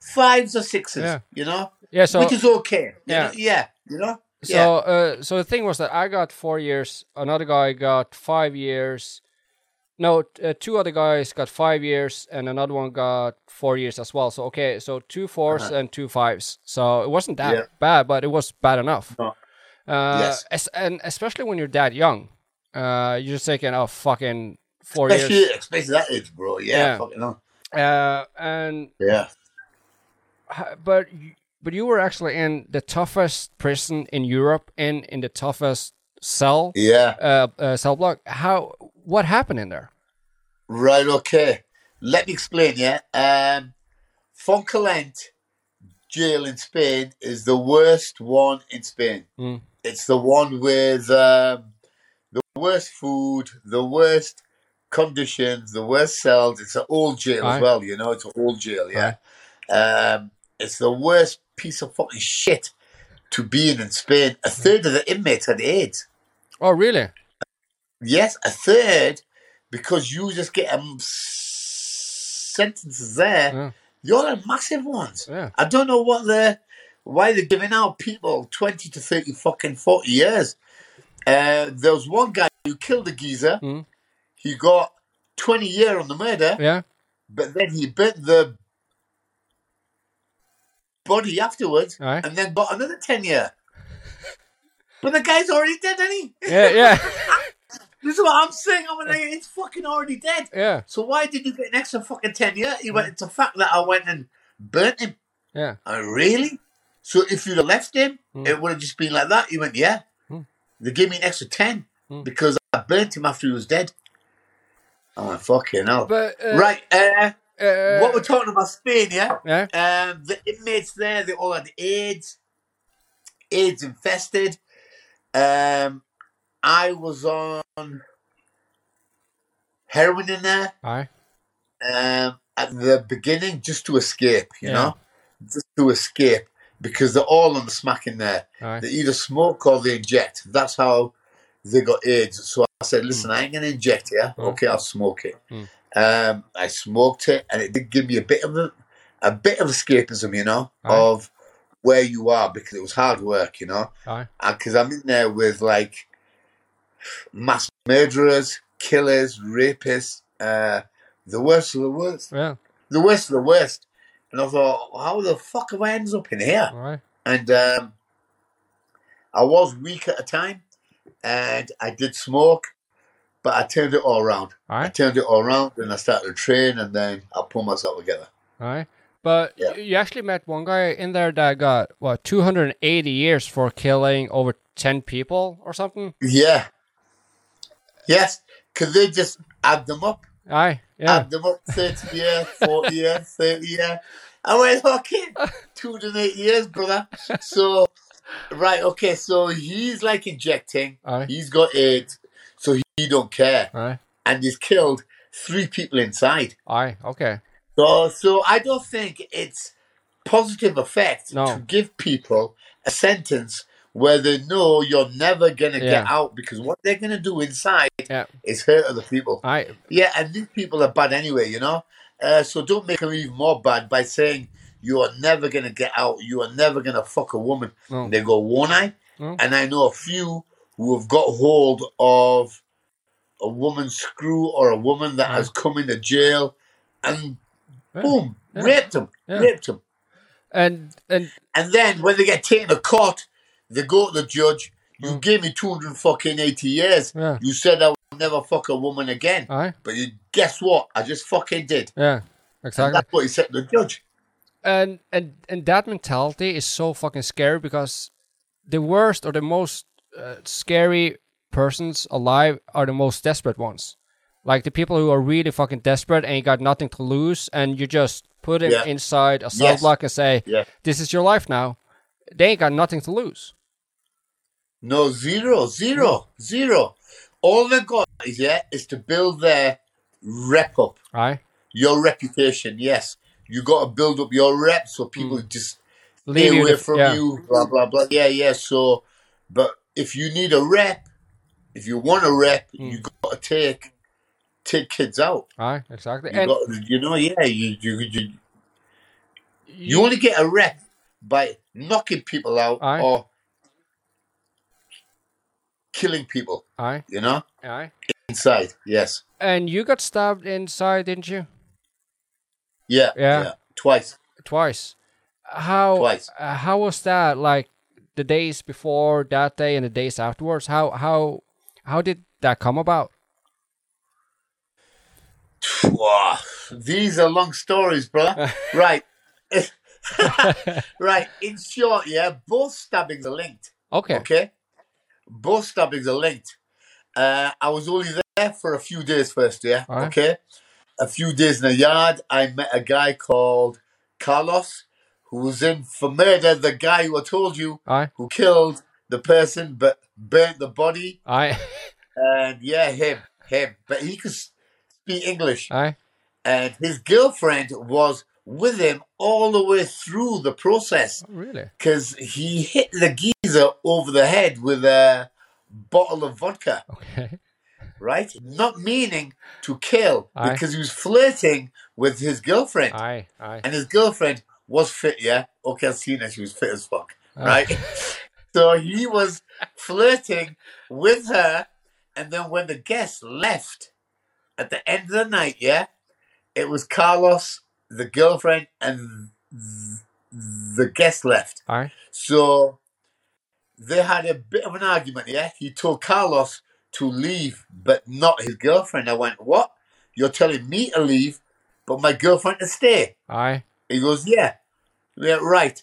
[SPEAKER 1] fives or sixes,
[SPEAKER 2] Yeah.
[SPEAKER 1] you know,
[SPEAKER 2] yeah so
[SPEAKER 1] which is okay.
[SPEAKER 2] Yeah.
[SPEAKER 1] yeah, you know.
[SPEAKER 2] So,
[SPEAKER 1] yeah.
[SPEAKER 2] uh, so the thing was that I got four years. Another guy got five years. No, uh, two other guys got five years, and another one got four years as well. So okay, so two fours
[SPEAKER 1] Uh-huh.
[SPEAKER 2] and two fives. So it wasn't that
[SPEAKER 1] Yeah.
[SPEAKER 2] bad, but it was bad enough.
[SPEAKER 1] No.
[SPEAKER 2] Uh,
[SPEAKER 1] Yes.
[SPEAKER 2] es- and especially when you're that young, uh, you're just thinking, oh fucking four
[SPEAKER 1] Especially,
[SPEAKER 2] years.
[SPEAKER 1] especially that age, bro. Yeah,
[SPEAKER 2] Yeah.
[SPEAKER 1] fucking hell.
[SPEAKER 2] Uh, and
[SPEAKER 1] Yeah.
[SPEAKER 2] but but you were actually in the toughest prison in Europe and in the toughest cell
[SPEAKER 1] Yeah.
[SPEAKER 2] uh, uh, cell block. How? What happened in there?
[SPEAKER 1] Right, okay. Let me explain, yeah. Um, Fontcalent jail in Spain is the worst one in Spain.
[SPEAKER 2] Mm.
[SPEAKER 1] It's the one with um, the worst food, the worst conditions, the worst cells. It's an old jail
[SPEAKER 2] Aye.
[SPEAKER 1] as well, you know. It's an old jail, yeah. Um, it's the worst piece of fucking shit to be in in Spain. A third of the inmates had AIDS.
[SPEAKER 2] Oh, really?
[SPEAKER 1] Yes, a third, because you just get um, sentences there.
[SPEAKER 2] Yeah.
[SPEAKER 1] Are massive ones.
[SPEAKER 2] Yeah.
[SPEAKER 1] I don't know what the why they're giving out people twenty to thirty fucking forty years. Uh, there was one guy who killed a geezer.
[SPEAKER 2] Mm.
[SPEAKER 1] He got twenty year on the murder,
[SPEAKER 2] Yeah.
[SPEAKER 1] but then he burnt the body afterwards,
[SPEAKER 2] Aye.
[SPEAKER 1] and then got another ten year. But the guy's already dead, isn't he?
[SPEAKER 2] Yeah. Yeah.
[SPEAKER 1] This is what I'm saying. I'm like, it's fucking already dead.
[SPEAKER 2] yeah.
[SPEAKER 1] So why did you get an extra fucking ten year? He went. It's a fact that I went and burnt him.
[SPEAKER 2] Yeah.
[SPEAKER 1] Oh, really? So if you'd have left him,
[SPEAKER 2] Mm.
[SPEAKER 1] it would have just been like that. He went, yeah.
[SPEAKER 2] Mm.
[SPEAKER 1] They gave me an extra 10
[SPEAKER 2] Mm.
[SPEAKER 1] because I burnt him after he was dead. I went, fucking hell.
[SPEAKER 2] But uh,
[SPEAKER 1] right, uh,
[SPEAKER 2] Uh,
[SPEAKER 1] what we're talking about Spain, yeah?
[SPEAKER 2] yeah.
[SPEAKER 1] Um, the inmates there, they all had AIDS, AIDS infested. Um, I was on heroin in there
[SPEAKER 2] Aye.
[SPEAKER 1] um, at the beginning just to escape, you
[SPEAKER 2] Yeah.
[SPEAKER 1] know, just to escape because they're all on the smack in there.
[SPEAKER 2] Aye.
[SPEAKER 1] They either smoke or they inject. That's how they got AIDS. So I said, listen, I ain't gonna inject it.
[SPEAKER 2] Mm.
[SPEAKER 1] Okay, I'll smoke it.
[SPEAKER 2] Mm.
[SPEAKER 1] Um, I smoked it, and it did give me a bit of a, a bit of escapism, you know,
[SPEAKER 2] Aye.
[SPEAKER 1] of where you are because it was hard work, you know, because I'm in there with like mass murderers, killers, rapists, uh, the worst of the worst
[SPEAKER 2] Yeah.
[SPEAKER 1] the worst of the worst. And I thought, how the fuck have I ended up in here?
[SPEAKER 2] Right.
[SPEAKER 1] And um, I was weak at the time, and I did smoke, but I turned it all around.
[SPEAKER 2] All
[SPEAKER 1] I turned it all around, and I started to train, and then I pulled myself together.
[SPEAKER 2] All right. But
[SPEAKER 1] Yeah.
[SPEAKER 2] you actually met one guy in there that got what 280 years for killing over 10 people or something.
[SPEAKER 1] Yeah. Yes, because they just add them up.
[SPEAKER 2] Aye. Yeah.
[SPEAKER 1] Add them up 30 year, 40 year, 30 year. I went, okay, 208 years, brother. So, right, okay, so he's like injecting.
[SPEAKER 2] Aye.
[SPEAKER 1] He's got AIDS, so he don't care.
[SPEAKER 2] Aye.
[SPEAKER 1] And he's killed three people inside.
[SPEAKER 2] Aye. Okay.
[SPEAKER 1] So, so I don't think it's positive effect
[SPEAKER 2] No.
[SPEAKER 1] to give people a sentence where they know you're never going to
[SPEAKER 2] Yeah.
[SPEAKER 1] get out because what they're going to do inside
[SPEAKER 2] Yeah.
[SPEAKER 1] is hurt other people.
[SPEAKER 2] Aye.
[SPEAKER 1] Yeah, and these people are bad anyway, you know? Uh, so don't make them even more bad by saying you are never going to get out, you are never going to fuck a woman.
[SPEAKER 2] No.
[SPEAKER 1] They go, won't I?
[SPEAKER 2] No.
[SPEAKER 1] And I know a few who have got hold of a woman's screw or a woman that has come into jail and
[SPEAKER 2] Yeah.
[SPEAKER 1] boom,
[SPEAKER 2] Yeah.
[SPEAKER 1] raped them,
[SPEAKER 2] Yeah.
[SPEAKER 1] raped them.
[SPEAKER 2] And and
[SPEAKER 1] And then when they get taken to court, they go to the judge. You
[SPEAKER 2] Mm.
[SPEAKER 1] gave me two hundred fucking eighty years.
[SPEAKER 2] yeah.
[SPEAKER 1] You said I would never fuck a woman again.
[SPEAKER 2] Aye.
[SPEAKER 1] But you guess what? I just fucking did.
[SPEAKER 2] Yeah.
[SPEAKER 1] And
[SPEAKER 2] Exactly.
[SPEAKER 1] that's what he said to the judge.
[SPEAKER 2] and and and that mentality is so fucking scary because the worst or the most uh, scary persons alive are the most desperate ones like the people who are really fucking desperate and you got nothing to lose and you just put them
[SPEAKER 1] Yeah.
[SPEAKER 2] inside a cell
[SPEAKER 1] Yes.
[SPEAKER 2] block and say
[SPEAKER 1] Yeah.
[SPEAKER 2] this is your life now they ain't got nothing to lose
[SPEAKER 1] No, zero, zero, zero. All they got is yeah, is to build their rep up.
[SPEAKER 2] right
[SPEAKER 1] Your reputation, yes. You gotta build up your rep so people just
[SPEAKER 2] Mm. leave you
[SPEAKER 1] away
[SPEAKER 2] the-
[SPEAKER 1] from
[SPEAKER 2] yeah.
[SPEAKER 1] you, blah blah blah. Yeah, yeah. So but if you need a rep, if you want a rep,
[SPEAKER 2] Mm.
[SPEAKER 1] you gotta take take kids out.
[SPEAKER 2] right exactly
[SPEAKER 1] You
[SPEAKER 2] and
[SPEAKER 1] got you know, yeah, you you you,
[SPEAKER 2] you,
[SPEAKER 1] you only get a rep by knocking people out
[SPEAKER 2] Aye.
[SPEAKER 1] or killing people,
[SPEAKER 2] aye,
[SPEAKER 1] you know?
[SPEAKER 2] aye.
[SPEAKER 1] Inside, yes.
[SPEAKER 2] and you got stabbed inside didn't you
[SPEAKER 1] Yeah,
[SPEAKER 2] Yeah.
[SPEAKER 1] yeah. Twice.
[SPEAKER 2] twice how
[SPEAKER 1] Twice.
[SPEAKER 2] uh, how was that like the days before that day and the days afterwards how how how did that come about
[SPEAKER 1] Wow. These are long stories, brother. right. right. In short, yeah, both stabbings are linked.
[SPEAKER 2] okay
[SPEAKER 1] Okay? Both stabbings are linked. Uh, I was only there for a few days first, yeah?
[SPEAKER 2] Alright.
[SPEAKER 1] Okay? A few days in the yard, I met a guy called Carlos who was in for murder, the guy who I told you
[SPEAKER 2] i
[SPEAKER 1] who killed the person but burnt the body.
[SPEAKER 2] i
[SPEAKER 1] And yeah, him, him. But he could speak English,
[SPEAKER 2] Aye.
[SPEAKER 1] and his girlfriend was with him all the way through the process
[SPEAKER 2] Oh, really?
[SPEAKER 1] because he hit the geezer over the head with a bottle of vodka,
[SPEAKER 2] Okay.
[SPEAKER 1] right? Not meaning to kill
[SPEAKER 2] Aye.
[SPEAKER 1] because he was flirting with his girlfriend,
[SPEAKER 2] Aye. Aye.
[SPEAKER 1] and his girlfriend was fit. Yeah, okay, I've seen her; she was fit as fuck,
[SPEAKER 2] Ah.
[SPEAKER 1] right? so he was flirting with her, and then when the guests left at the end of the night, yeah, it was Carlos, the girlfriend, and the guest left.
[SPEAKER 2] Aye.
[SPEAKER 1] So they had a bit of an argument, yeah? He told Carlos to leave, but not his girlfriend. I went, What? You're telling me to leave, but my girlfriend to stay?
[SPEAKER 2] Aye.
[SPEAKER 1] He goes, Yeah. Yeah, right.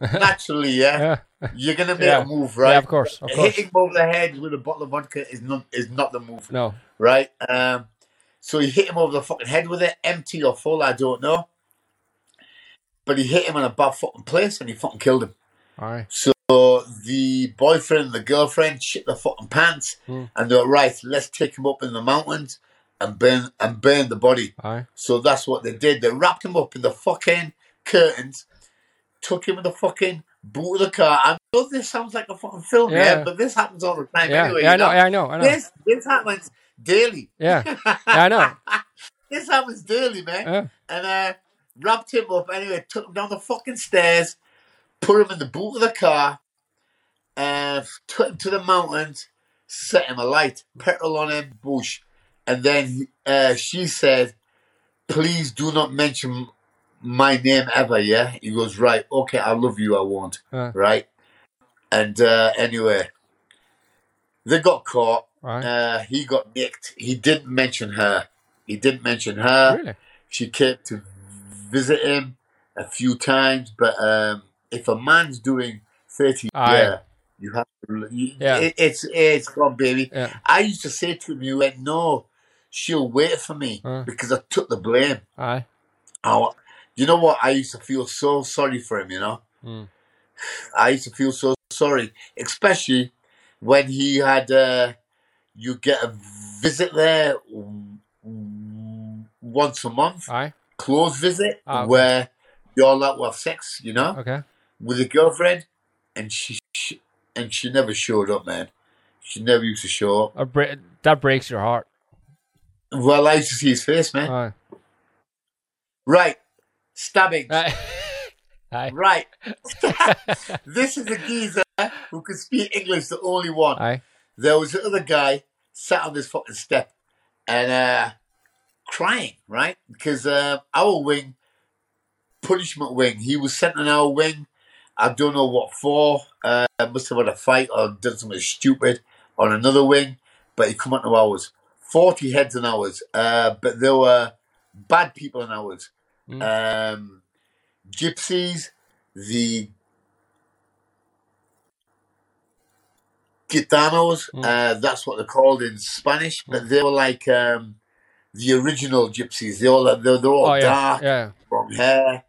[SPEAKER 1] Naturally, yeah.
[SPEAKER 2] Yeah.
[SPEAKER 1] You're gonna make
[SPEAKER 2] Yeah.
[SPEAKER 1] a move, right?
[SPEAKER 2] Yeah, of course. Of course.
[SPEAKER 1] Hitting him over the head with a bottle of vodka is not is not the move,
[SPEAKER 2] No.
[SPEAKER 1] right? Um, so he hit him over the fucking head with it, empty or full, I don't know. But he hit him in a bad fucking place and he fucking killed him.
[SPEAKER 2] Aye.
[SPEAKER 1] So the boyfriend and the girlfriend shit their fucking pants
[SPEAKER 2] Hmm.
[SPEAKER 1] and they're right, let's take him up in the mountains and burn and burn the body.
[SPEAKER 2] Aye.
[SPEAKER 1] So that's what they did. They wrapped him up in the fucking curtains, took him in the fucking boot of the car. I know this sounds like a fucking film, yeah,
[SPEAKER 2] Yeah.
[SPEAKER 1] but this happens all the time
[SPEAKER 2] Yeah.
[SPEAKER 1] anyway.
[SPEAKER 2] yeah. I know.
[SPEAKER 1] know?
[SPEAKER 2] Yeah, I know. I know.
[SPEAKER 1] This this happens daily.
[SPEAKER 2] Yeah. Yeah. I know.
[SPEAKER 1] this happens daily, man.
[SPEAKER 2] Yeah.
[SPEAKER 1] And uh wrapped him up anyway, took him down the fucking stairs, put him in the boot of the car, and took him to the mountains, set him alight, petrol on him, bush. And then uh, she said, Please do not mention my name ever, yeah? He goes, Right, okay, I love you, I won't.
[SPEAKER 2] Uh.
[SPEAKER 1] Right? And uh, anyway, they got caught.
[SPEAKER 2] Aye.
[SPEAKER 1] Uh, he got nicked. He didn't mention her. He didn't mention her.
[SPEAKER 2] really?
[SPEAKER 1] She came to visit him a few times, but um, if a man's doing 30
[SPEAKER 2] Aye.
[SPEAKER 1] yeah, you have to. You,
[SPEAKER 2] Yeah.
[SPEAKER 1] it, it's it's gone, baby.
[SPEAKER 2] Yeah.
[SPEAKER 1] I used to say to him, "You went no, she'll wait for me
[SPEAKER 2] Uh.
[SPEAKER 1] because I took the blame."
[SPEAKER 2] Aye.
[SPEAKER 1] Oh, you know what? I used to feel so sorry for him. You know,
[SPEAKER 2] Mm.
[SPEAKER 1] I used to feel so sorry, especially when he had. Uh, you get a visit there once a month
[SPEAKER 2] Aye.
[SPEAKER 1] close visit
[SPEAKER 2] Ah, okay.
[SPEAKER 1] where you're allowed to have sex, you know,
[SPEAKER 2] Okay.
[SPEAKER 1] with a girlfriend, and she, she and she never showed up, man. She never used to show up.
[SPEAKER 2] A that breaks your heart.
[SPEAKER 1] Well, I used to see his face, man.
[SPEAKER 2] Aye.
[SPEAKER 1] Right, stabbing.
[SPEAKER 2] Aye. Aye.
[SPEAKER 1] Right, this is a geezer who can speak English, the only one.
[SPEAKER 2] Aye.
[SPEAKER 1] There was the other guy sat on this fucking step and uh, crying, right? Because uh, our wing, punishment wing, he was sent on our wing. I don't know what for. Uh, must have had a fight or done something stupid on another wing, but he come on to ours. 40 heads on ours, uh, but there were bad people on ours. Um, gypsies, the Gitanos,
[SPEAKER 2] Mm.
[SPEAKER 1] uh, that's what they're called in Spanish, but they were like um, the original gypsies. They all they're, they're all
[SPEAKER 2] Oh yeah.
[SPEAKER 1] dark,
[SPEAKER 2] Yeah.
[SPEAKER 1] long hair,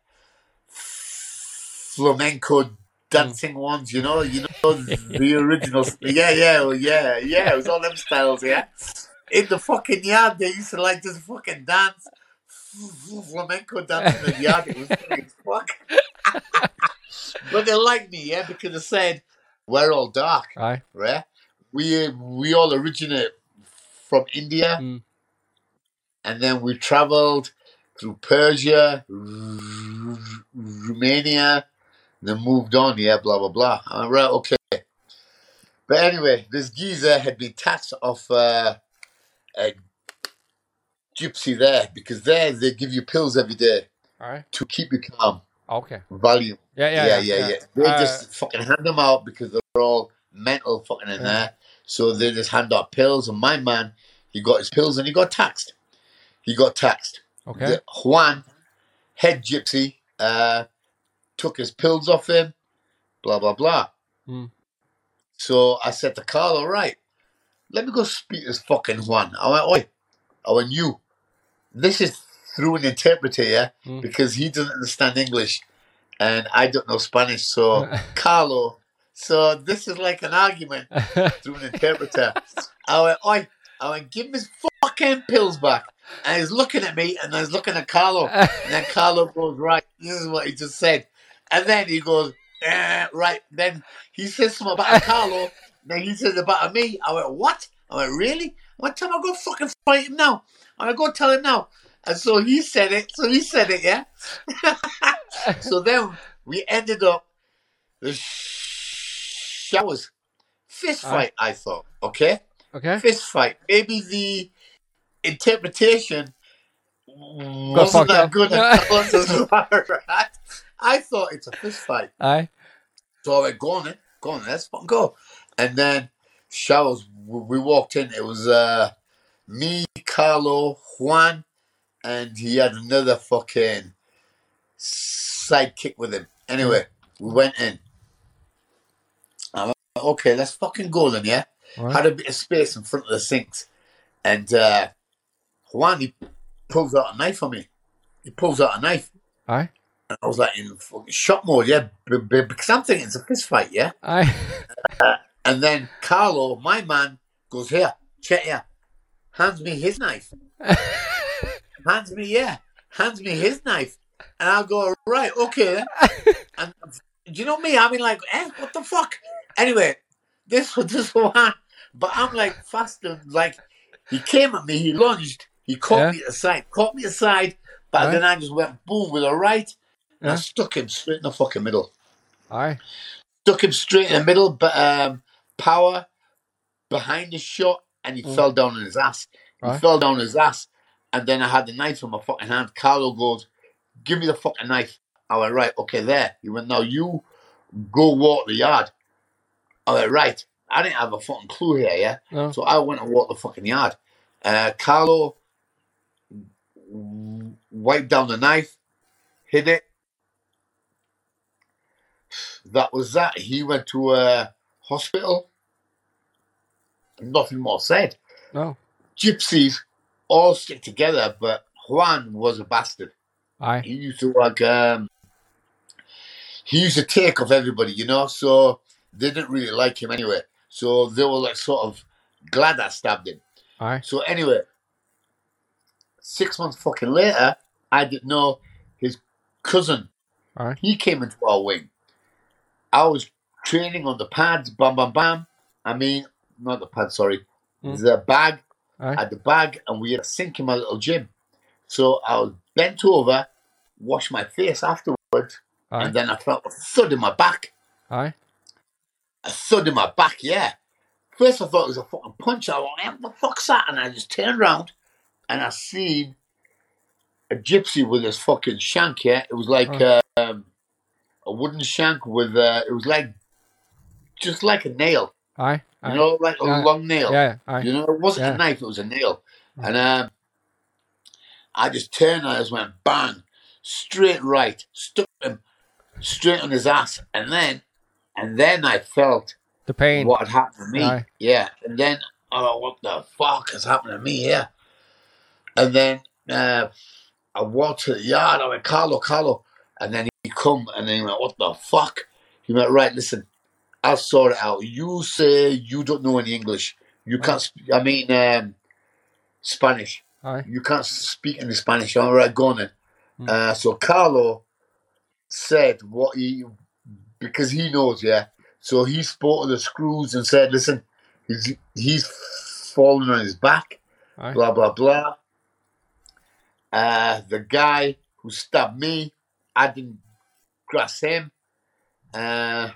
[SPEAKER 1] flamenco dancing ones. You know, you know the original. Yeah, yeah, well, yeah, yeah. It was all them styles. Yeah, in the fucking yard, they used to like just fucking dance. Flamenco dance in the yard. It was funny as fuck. but they liked me, yeah, because they said we're all dark
[SPEAKER 2] Aye.
[SPEAKER 1] right? We we all originate from India,
[SPEAKER 2] Mm.
[SPEAKER 1] and then we travelled through Persia, Romania, then moved on. Yeah, blah blah blah. All right, okay. But anyway, this geezer had been taxed off uh, a gypsy there because there they give you pills every day to keep you calm.
[SPEAKER 2] Okay.
[SPEAKER 1] Valium.
[SPEAKER 2] Yeah. Yeah.
[SPEAKER 1] Yeah, yeah, yeah. They
[SPEAKER 2] Uh,
[SPEAKER 1] just fucking hand them out because they're all mental fucking in
[SPEAKER 2] Yeah.
[SPEAKER 1] there. So they just hand out pills. And my man, he got his pills and he got taxed. He got taxed.
[SPEAKER 2] Okay.
[SPEAKER 1] The Juan, head gypsy, uh, took his pills off him. Blah blah blah.
[SPEAKER 2] Hmm.
[SPEAKER 1] So I said to Carl, all right, let me go speak to this fucking Juan. I went, oi. I went, you. This is through an interpreter, yeah,
[SPEAKER 2] Hmm.
[SPEAKER 1] because he doesn't understand English, and I don't know Spanish. So Carlo. So this is like an argument through an interpreter. I went, oi, I went, give him his fucking pills back. And he's looking at me and I was looking at Carlo. And then Carlo goes, right, this is what he just said. And then he goes, eh, right. Then he says something about Carlo. Then he says about me. I went, what? I went, really? I went, tell him I go fucking fight him now. I went, go tell him now. And so he said it. So he said it, yeah. so then we ended up the showers. Fist fight, I thought. Okay?
[SPEAKER 2] Okay.
[SPEAKER 1] Fist fight. Maybe the interpretation wasn't that
[SPEAKER 2] up.
[SPEAKER 1] good as well, right? I thought it's a fist fight.
[SPEAKER 2] Aye.
[SPEAKER 1] So I went, go on then, go on, let's go. And then showers, we walked in. It was uh, me, Carlo, Juan, and he had another fucking sidekick with him. Anyway, we went in. I okay, let's fucking go then, yeah?
[SPEAKER 2] Alright.
[SPEAKER 1] Had a bit of space in front of the sinks. And uh, Juan, he pulls out a knife on me. He pulls out a knife.
[SPEAKER 2] Aye.
[SPEAKER 1] And I was like in fucking shock mode, yeah, because I'm thinking it's a fist fight, yeah?
[SPEAKER 2] Aye.
[SPEAKER 1] And then Carlo, my man, goes, Here, check here. Hands me his knife. hands me, yeah. Hands me his knife. And I'll go, Right, okay and do you know me? I mean, like, eh, what the fuck? Anyway, this was this one. But I'm like faster. Like, he came at me, he lunged, he caught
[SPEAKER 2] Yeah.
[SPEAKER 1] me aside, caught me aside. But
[SPEAKER 2] Right.
[SPEAKER 1] then I just went boom with a right. And I stuck him straight in the fucking middle
[SPEAKER 2] Aye.
[SPEAKER 1] stuck him straight in the middle, but um, power behind the shot, and he
[SPEAKER 2] Mm.
[SPEAKER 1] fell down on his ass. He fell down on his ass, and then I had the knife in my fucking hand. Carlo goes, "Give me the fucking knife." I went, "Right, okay, there." He went, "Now you go walk the yard." I went, "Right." I didn't have a fucking clue here, yeah.
[SPEAKER 2] No.
[SPEAKER 1] So I went and walked the fucking yard. Uh, Carlo wiped down the knife, hid it. That was that. He went to a hospital. Nothing more said.
[SPEAKER 2] No.
[SPEAKER 1] Gypsies all stick together, but Juan was a bastard.
[SPEAKER 2] Aye.
[SPEAKER 1] He used to like um he used to take off everybody, you know, so they didn't really like him anyway. So they were like sort of glad I stabbed him.
[SPEAKER 2] Aye.
[SPEAKER 1] So anyway, six months fucking later, I didn't know his cousin.
[SPEAKER 2] Aye.
[SPEAKER 1] He came into our wing. I was training on the pads, bam, bam, bam. I mean, not the pad, sorry,
[SPEAKER 2] Mm.
[SPEAKER 1] the bag.
[SPEAKER 2] Aye.
[SPEAKER 1] I had the bag, and we had a sink in my little gym. So I was bent over, washed my face afterwards,
[SPEAKER 2] Aye.
[SPEAKER 1] and then I felt a thud in my back.
[SPEAKER 2] Aye.
[SPEAKER 1] A thud in my back, yeah. First I thought it was a fucking punch. I went, "Eh, what the fuck's that? And I just turned around and I seen a gypsy with his fucking shank, yeah. It was like um, a wooden shank with, uh, it was like, just like a nail,
[SPEAKER 2] Aye.
[SPEAKER 1] you know, like a
[SPEAKER 2] Yeah.
[SPEAKER 1] long nail.
[SPEAKER 2] Yeah. Aye.
[SPEAKER 1] You know, it wasn't
[SPEAKER 2] Yeah.
[SPEAKER 1] a knife, it was a nail. And um, I just turned and I just went bang, straight right, stuck him straight on his ass. And then, and then I felt
[SPEAKER 2] The pain.
[SPEAKER 1] what had happened to me.
[SPEAKER 2] Aye.
[SPEAKER 1] Yeah. And then, oh, what the fuck has happened to me here? And then uh, I walked to the yard. I went, Carlo, Carlo. And then he come and then he went, what the fuck? He went, right, listen, I'll sort it out. You say you don't know any English. You can't, sp- I mean, um, Spanish.
[SPEAKER 2] Aye.
[SPEAKER 1] You can't speak any Spanish. All right, go on then.
[SPEAKER 2] Mm.
[SPEAKER 1] Uh, so Carlo said what he, because he knows, yeah. So he spoke to the screws and said, listen, he's, he's fallen on his back,
[SPEAKER 2] Aye.
[SPEAKER 1] blah, blah, blah. Uh, the guy who stabbed me, I didn't grass him. Uh,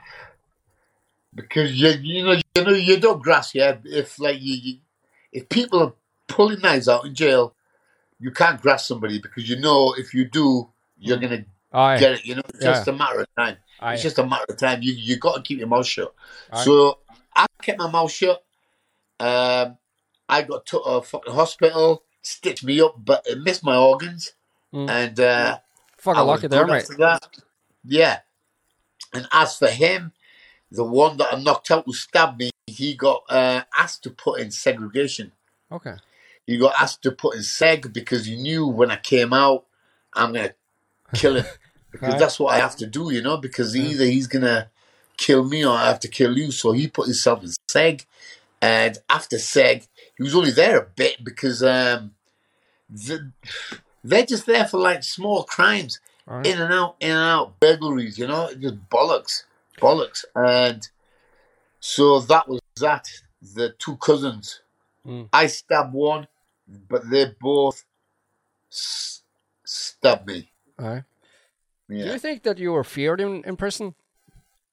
[SPEAKER 1] because you, you know, you know, you don't grass, yeah. If like you, you if people are pulling knives out in jail, you can't grasp somebody because you know if you do, you're gonna
[SPEAKER 2] Aye.
[SPEAKER 1] get it. You know, it's
[SPEAKER 2] Yeah.
[SPEAKER 1] just a matter of time.
[SPEAKER 2] Aye.
[SPEAKER 1] It's just a matter of time. You you got to keep your mouth shut.
[SPEAKER 2] Aye.
[SPEAKER 1] So I kept my mouth shut. Um, I got to a fucking hospital, stitched me up, but it missed my organs,
[SPEAKER 2] Mm.
[SPEAKER 1] and uh,
[SPEAKER 2] Fucking lucky there, mate.
[SPEAKER 1] that. Yeah. And as for him, the one that I knocked out who stabbed me, he got uh, asked to put in segregation.
[SPEAKER 2] Okay.
[SPEAKER 1] He got asked to put in seg because he knew when I came out, I'm gonna kill him because
[SPEAKER 2] Right.
[SPEAKER 1] that's what I have to do, you know. Because
[SPEAKER 2] Yeah.
[SPEAKER 1] either he's gonna kill me or I have to kill you. So he put himself in seg, And after Seg, he was only there a bit because um, the, they're just there for like small crimes,
[SPEAKER 2] right.
[SPEAKER 1] in and out, in and out, burglaries, you know, just bollocks, bollocks. And so that was that. The two cousins.
[SPEAKER 2] Mm.
[SPEAKER 1] I stabbed one, but they both s- stabbed me.
[SPEAKER 2] All right. Do you think that you were feared in, in prison?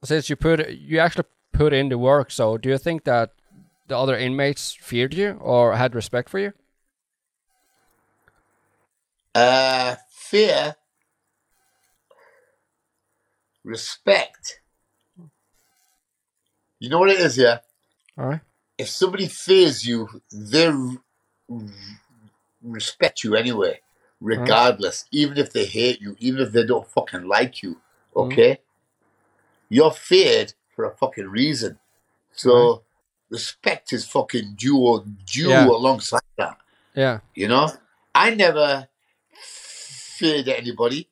[SPEAKER 2] Since you put you actually put in the work, so do you think that the other inmates feared you or had respect for you?
[SPEAKER 1] Uh, fear, respect. You know what it is, yeah?
[SPEAKER 2] All right.
[SPEAKER 1] If somebody fears you, they respect you anyway, regardless. Even if they hate you, even if they don't fucking like you, okay? You're feared for a fucking reason. So respect is fucking due, or due
[SPEAKER 2] Yeah.
[SPEAKER 1] alongside that.
[SPEAKER 2] Yeah.
[SPEAKER 1] You know, I never feared anybody.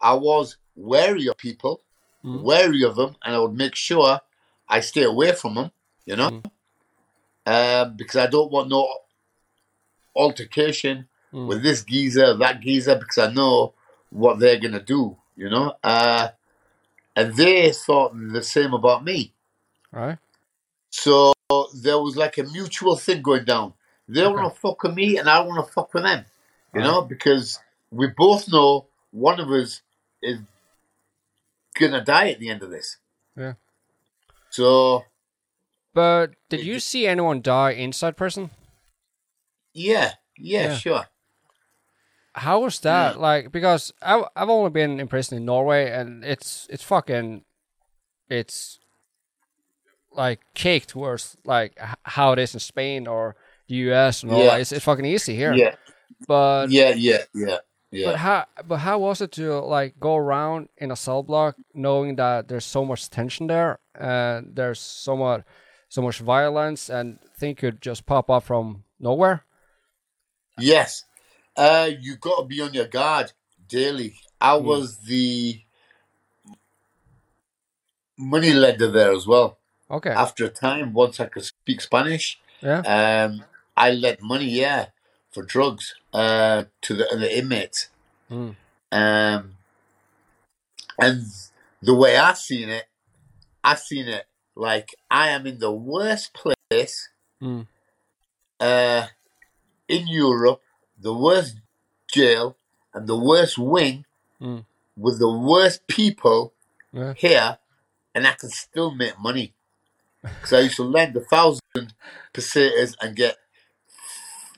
[SPEAKER 1] I was wary of people,
[SPEAKER 2] Mhm.
[SPEAKER 1] wary of them, and I would make sure I stay away from them. You know, um, because I don't want no altercation
[SPEAKER 2] Mm.
[SPEAKER 1] with this geezer, that geezer, because I know what they're gonna do. You know, uh, and they thought the same about me.
[SPEAKER 2] Right.
[SPEAKER 1] So there was like a mutual thing going down. They
[SPEAKER 2] Okay.
[SPEAKER 1] want to fuck with me, and I want to fuck with them. You know, because we both know one of us is gonna die at the end of this.
[SPEAKER 2] Yeah.
[SPEAKER 1] So
[SPEAKER 2] But did you see anyone die inside prison?
[SPEAKER 1] yeah, yeah,
[SPEAKER 2] Yeah.
[SPEAKER 1] sure.
[SPEAKER 2] How was that?
[SPEAKER 1] Yeah.
[SPEAKER 2] Like because I've I've only been in prison in Norway and it's it's fucking it's like caked worse like how it is in Spain or the US and all
[SPEAKER 1] Yeah.
[SPEAKER 2] that. It's, it's fucking easy here.
[SPEAKER 1] Yeah,
[SPEAKER 2] But
[SPEAKER 1] yeah, yeah, yeah,
[SPEAKER 2] but how but how was it to like go around in a cell block knowing that there's so much tension there and there's so much so much violence and things could just pop up from nowhere?
[SPEAKER 1] Yes, uh, you got to be on your guard daily. I
[SPEAKER 2] Hmm.
[SPEAKER 1] was the money lender there as well.
[SPEAKER 2] Okay.
[SPEAKER 1] After a time, once I could speak Spanish,
[SPEAKER 2] Yeah.
[SPEAKER 1] um, I lent money, yeah, for drugs uh, to the, the inmates.
[SPEAKER 2] Mm.
[SPEAKER 1] Um, and the way I seen it, I seen it like I am in the worst place
[SPEAKER 2] Mm.
[SPEAKER 1] uh, in Europe, the worst jail, and the worst wing
[SPEAKER 2] Mm.
[SPEAKER 1] with the worst people
[SPEAKER 2] Yeah.
[SPEAKER 1] here, and I can still make money. Because I used to lend a thousand pesetas and get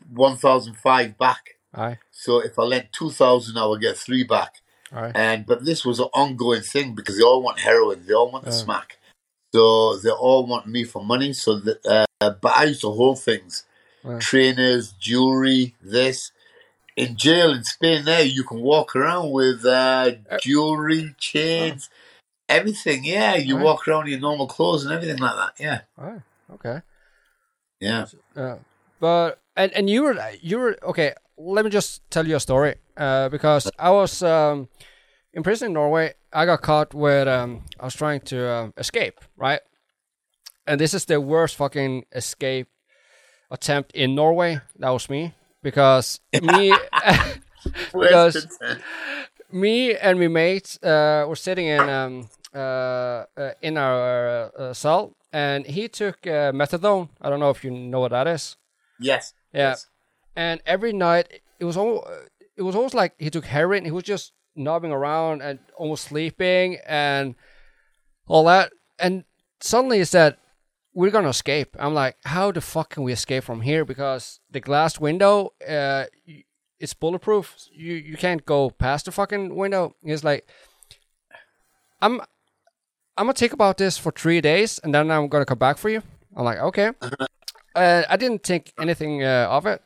[SPEAKER 1] one thousand five back.
[SPEAKER 2] Aye.
[SPEAKER 1] So if I lent two thousand, I would get three back.
[SPEAKER 2] Aye.
[SPEAKER 1] And but this was an ongoing thing because they all want heroin, they all want the
[SPEAKER 2] Yeah.
[SPEAKER 1] smack, so they all want me for money. So that, uh, but I used to hold things,
[SPEAKER 2] Yeah.
[SPEAKER 1] trainers, jewelry, this. In jail in Spain, there you can walk around with uh, jewelry, chains, everything. Yeah, you
[SPEAKER 2] Right.
[SPEAKER 1] walk around in your normal clothes and everything like that. Yeah,
[SPEAKER 2] Aye. Okay.
[SPEAKER 1] yeah.
[SPEAKER 2] Yeah, but and and you were you were okay. Let me just tell you a story. Uh, because I was um, in prison in Norway. I got caught with um, I was trying to um, escape, right? And this is the worst fucking escape attempt in Norway. That was me because me because me and my mates uh, were sitting in um, uh, uh, in our uh, cell, and he took uh, methadone. I don't know if you know what that is.
[SPEAKER 1] Yes.
[SPEAKER 2] Yeah.
[SPEAKER 1] Yes.
[SPEAKER 2] And every night it was all it was almost like he took heroin. He was just nobbing around and almost sleeping and all that. And suddenly he said, "We're gonna escape." I'm like, "How the fuck can we escape from here?" Because the glass window, uh, it's bulletproof. You you can't go past the fucking window. He's like, "I'm I'm gonna think about this for three days, and then I'm gonna come back for you." I'm like, "Okay." uh, I didn't think anything uh, of it.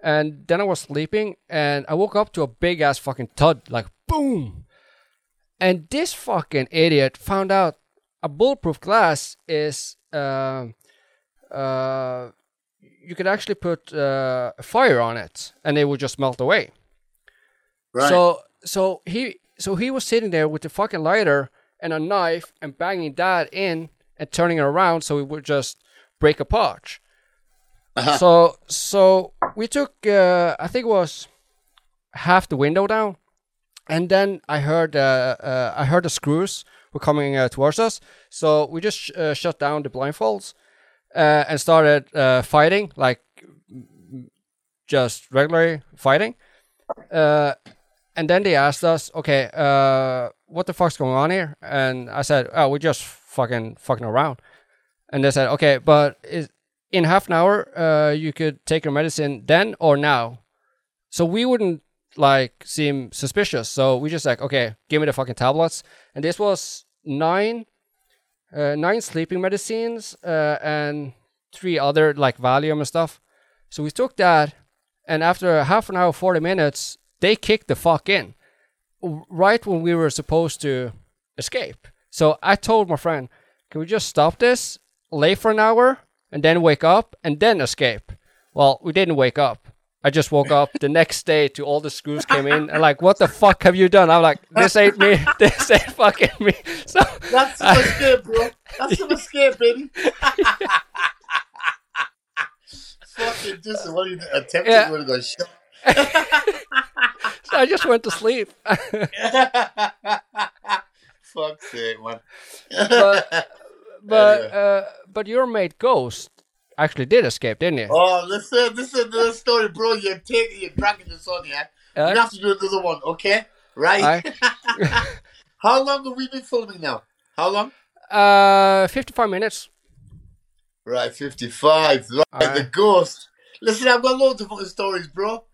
[SPEAKER 2] And then I was sleeping and I woke up to a big ass fucking thud, like boom. And this fucking idiot found out a bulletproof glass is uh, uh, you could actually put uh, fire on it and it would just melt away.
[SPEAKER 1] Right.
[SPEAKER 2] So so he so he was sitting there with the fucking lighter and a knife and banging that in and turning it around so it would just break apart.
[SPEAKER 1] Uh-huh.
[SPEAKER 2] So so we took uh, I think it was half the window down, and then I heard uh, uh, I heard the screws were coming uh, towards us. So we just sh- uh, shut down the blindfolds uh, and started uh, fighting like just regularly fighting. Uh, and then they asked us, okay, uh, what the fuck's going on here? And I said, oh, we're just fucking fucking around. And they said, okay, but is, in half an hour, you could take your medicine then or now. So we wouldn't like seem suspicious. So we just like, okay, give me the fucking tablets. And this was nine, uh, nine sleeping medicines, uh, and three other like Valium and stuff. So we took that, and after half an hour, forty minutes, they kicked the fuck in, right when we were supposed to escape. So I told my friend, "Can we just stop this, lay for an hour, and then wake up, and then escape?" Well, we didn't wake up. I just woke up the next day to all the screws came in and like, what the fuck have you done? I'm like, this ain't me. This ain't fucking me. So
[SPEAKER 1] That's some escape, bro. That's some escape, baby. Fucking just what you attempted
[SPEAKER 2] Yeah.
[SPEAKER 1] have gone shot.
[SPEAKER 2] so I just went to sleep.
[SPEAKER 1] Fuck's sake, man.
[SPEAKER 2] But- but uh, but your mate Ghost actually did escape, didn't he?
[SPEAKER 1] Oh, listen, this is another story, bro. You're taking, you're dragging this on, yeah?
[SPEAKER 2] Uh,
[SPEAKER 1] You have to do another one, okay? Right? How long have we been filming now? How long?
[SPEAKER 2] uh, 55 minutes.
[SPEAKER 1] Right, 55. Right, the ghost. Listen, I've got loads of fucking stories, bro.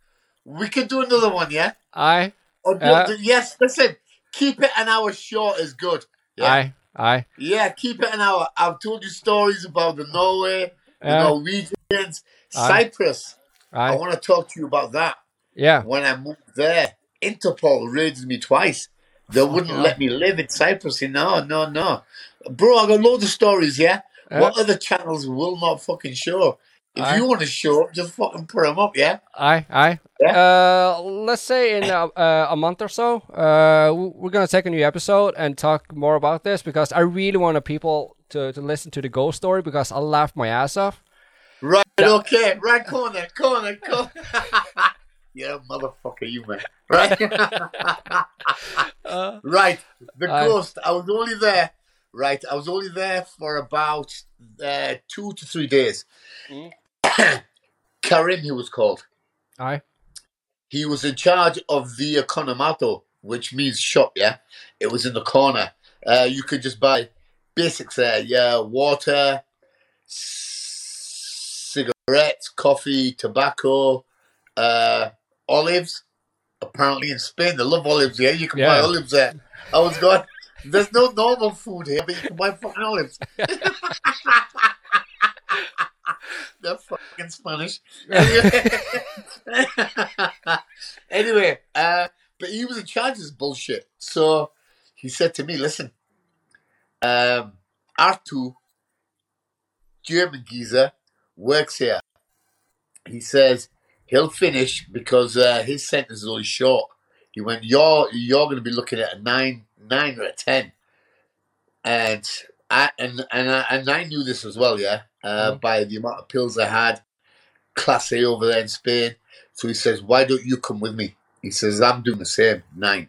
[SPEAKER 1] We can do another one, yeah?
[SPEAKER 2] Aye,
[SPEAKER 1] Or do-
[SPEAKER 2] Yeah.
[SPEAKER 1] yes, listen, keep it an hour short is good. Yeah.
[SPEAKER 2] aye, aye.
[SPEAKER 1] Yeah, keep it an hour. I've told you stories about the Norway, the
[SPEAKER 2] Yeah,
[SPEAKER 1] Norwegians. Cyprus. I
[SPEAKER 2] aye.
[SPEAKER 1] want to talk to you about that.
[SPEAKER 2] Yeah,
[SPEAKER 1] When I moved there, Interpol raided me twice. They wouldn't let me live in Cyprus. No, no, no. Bro, I got loads of stories, yeah?
[SPEAKER 2] Yeah.
[SPEAKER 1] What other channels will not fucking show? If
[SPEAKER 2] Aye.
[SPEAKER 1] you want to show up, just fucking put them up, yeah?
[SPEAKER 2] aye, aye. Uh, let's say in a, uh, a month or so, uh, we're gonna take a new episode and talk more about this because I really want people to, to listen to the ghost story because I laughed my ass off.
[SPEAKER 1] Right, okay. Right corner, corner, corner. yeah, motherfucker, you man. Right?
[SPEAKER 2] Uh,
[SPEAKER 1] right. The
[SPEAKER 2] Aye.
[SPEAKER 1] ghost. I was only there. Right. I was only there for about uh, two to three days.
[SPEAKER 2] Mm.
[SPEAKER 1] Karim, he was called.
[SPEAKER 2] aye,
[SPEAKER 1] He was in charge of the economato, which means shop, yeah? It was in the corner. Uh, you could just buy basics there, yeah, water, cigarettes, coffee, tobacco, uh, olives. Apparently in Spain, they love olives, yeah? You can buy olives there. I was going, there's no normal food here, but you can buy fucking olives. They're fucking Spanish. anyway, uh, but he was in charge of this bullshit. So he said to me, listen, um, R2, German geezer, works here. He says he'll finish because uh, his sentence is only short. He went, you're, you're going to be looking at a nine, nine or a 10. And I, and, and, I, and I knew this as well, yeah, uh,
[SPEAKER 2] Mhm.
[SPEAKER 1] by the amount of pills I had, Class A over there in Spain. So he says, why don't you come with me? He says, I'm doing the same, nine.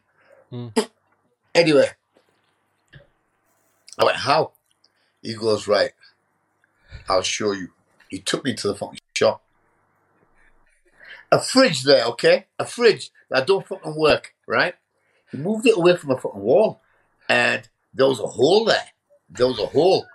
[SPEAKER 2] Hmm.
[SPEAKER 1] Anyway, I went, how? He goes, right, I'll show you. He took me to the fucking shop. A fridge there, okay? A fridge that don't fucking work, right? He moved it away from the fucking wall, and there was a hole there. There was a hole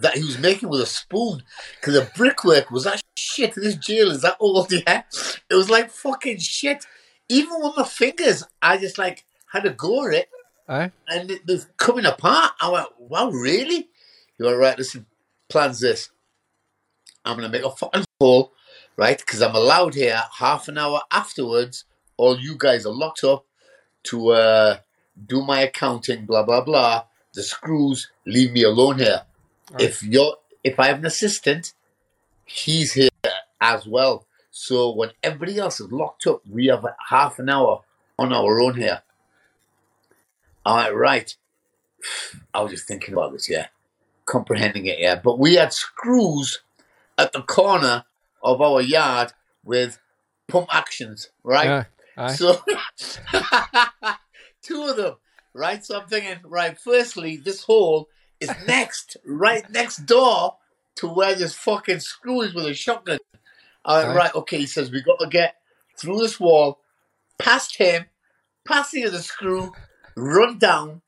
[SPEAKER 1] that he was making with a spoon because the brickwork was that shit. This jail is that old, yeah? It was like fucking shit. Even with my fingers, I just like had to go at it,
[SPEAKER 2] aye,
[SPEAKER 1] and it was coming apart. I went, "Wow, really?" You were right. Listen, plans this. I'm gonna make a fucking hole, right? Because I'm allowed here half an hour afterwards. All you guys are locked up to uh, do my accounting, blah blah blah. The screws leave me alone here.
[SPEAKER 2] Right.
[SPEAKER 1] If you're, if I have an assistant, he's here as well. So when everybody else is locked up, we have half an hour on our own here. All right, right. I was just thinking about this, yeah, comprehending it, yeah. But we had screws at the corner of our yard with pump actions, right?
[SPEAKER 2] Yeah.
[SPEAKER 1] So, two of them, right? So I'm thinking, right, firstly, this hole is next, right next door to where this fucking screw is with a shotgun. All right,
[SPEAKER 2] Aye.
[SPEAKER 1] right, okay, he says, we got to get through this wall, past him, past the other screw, run down.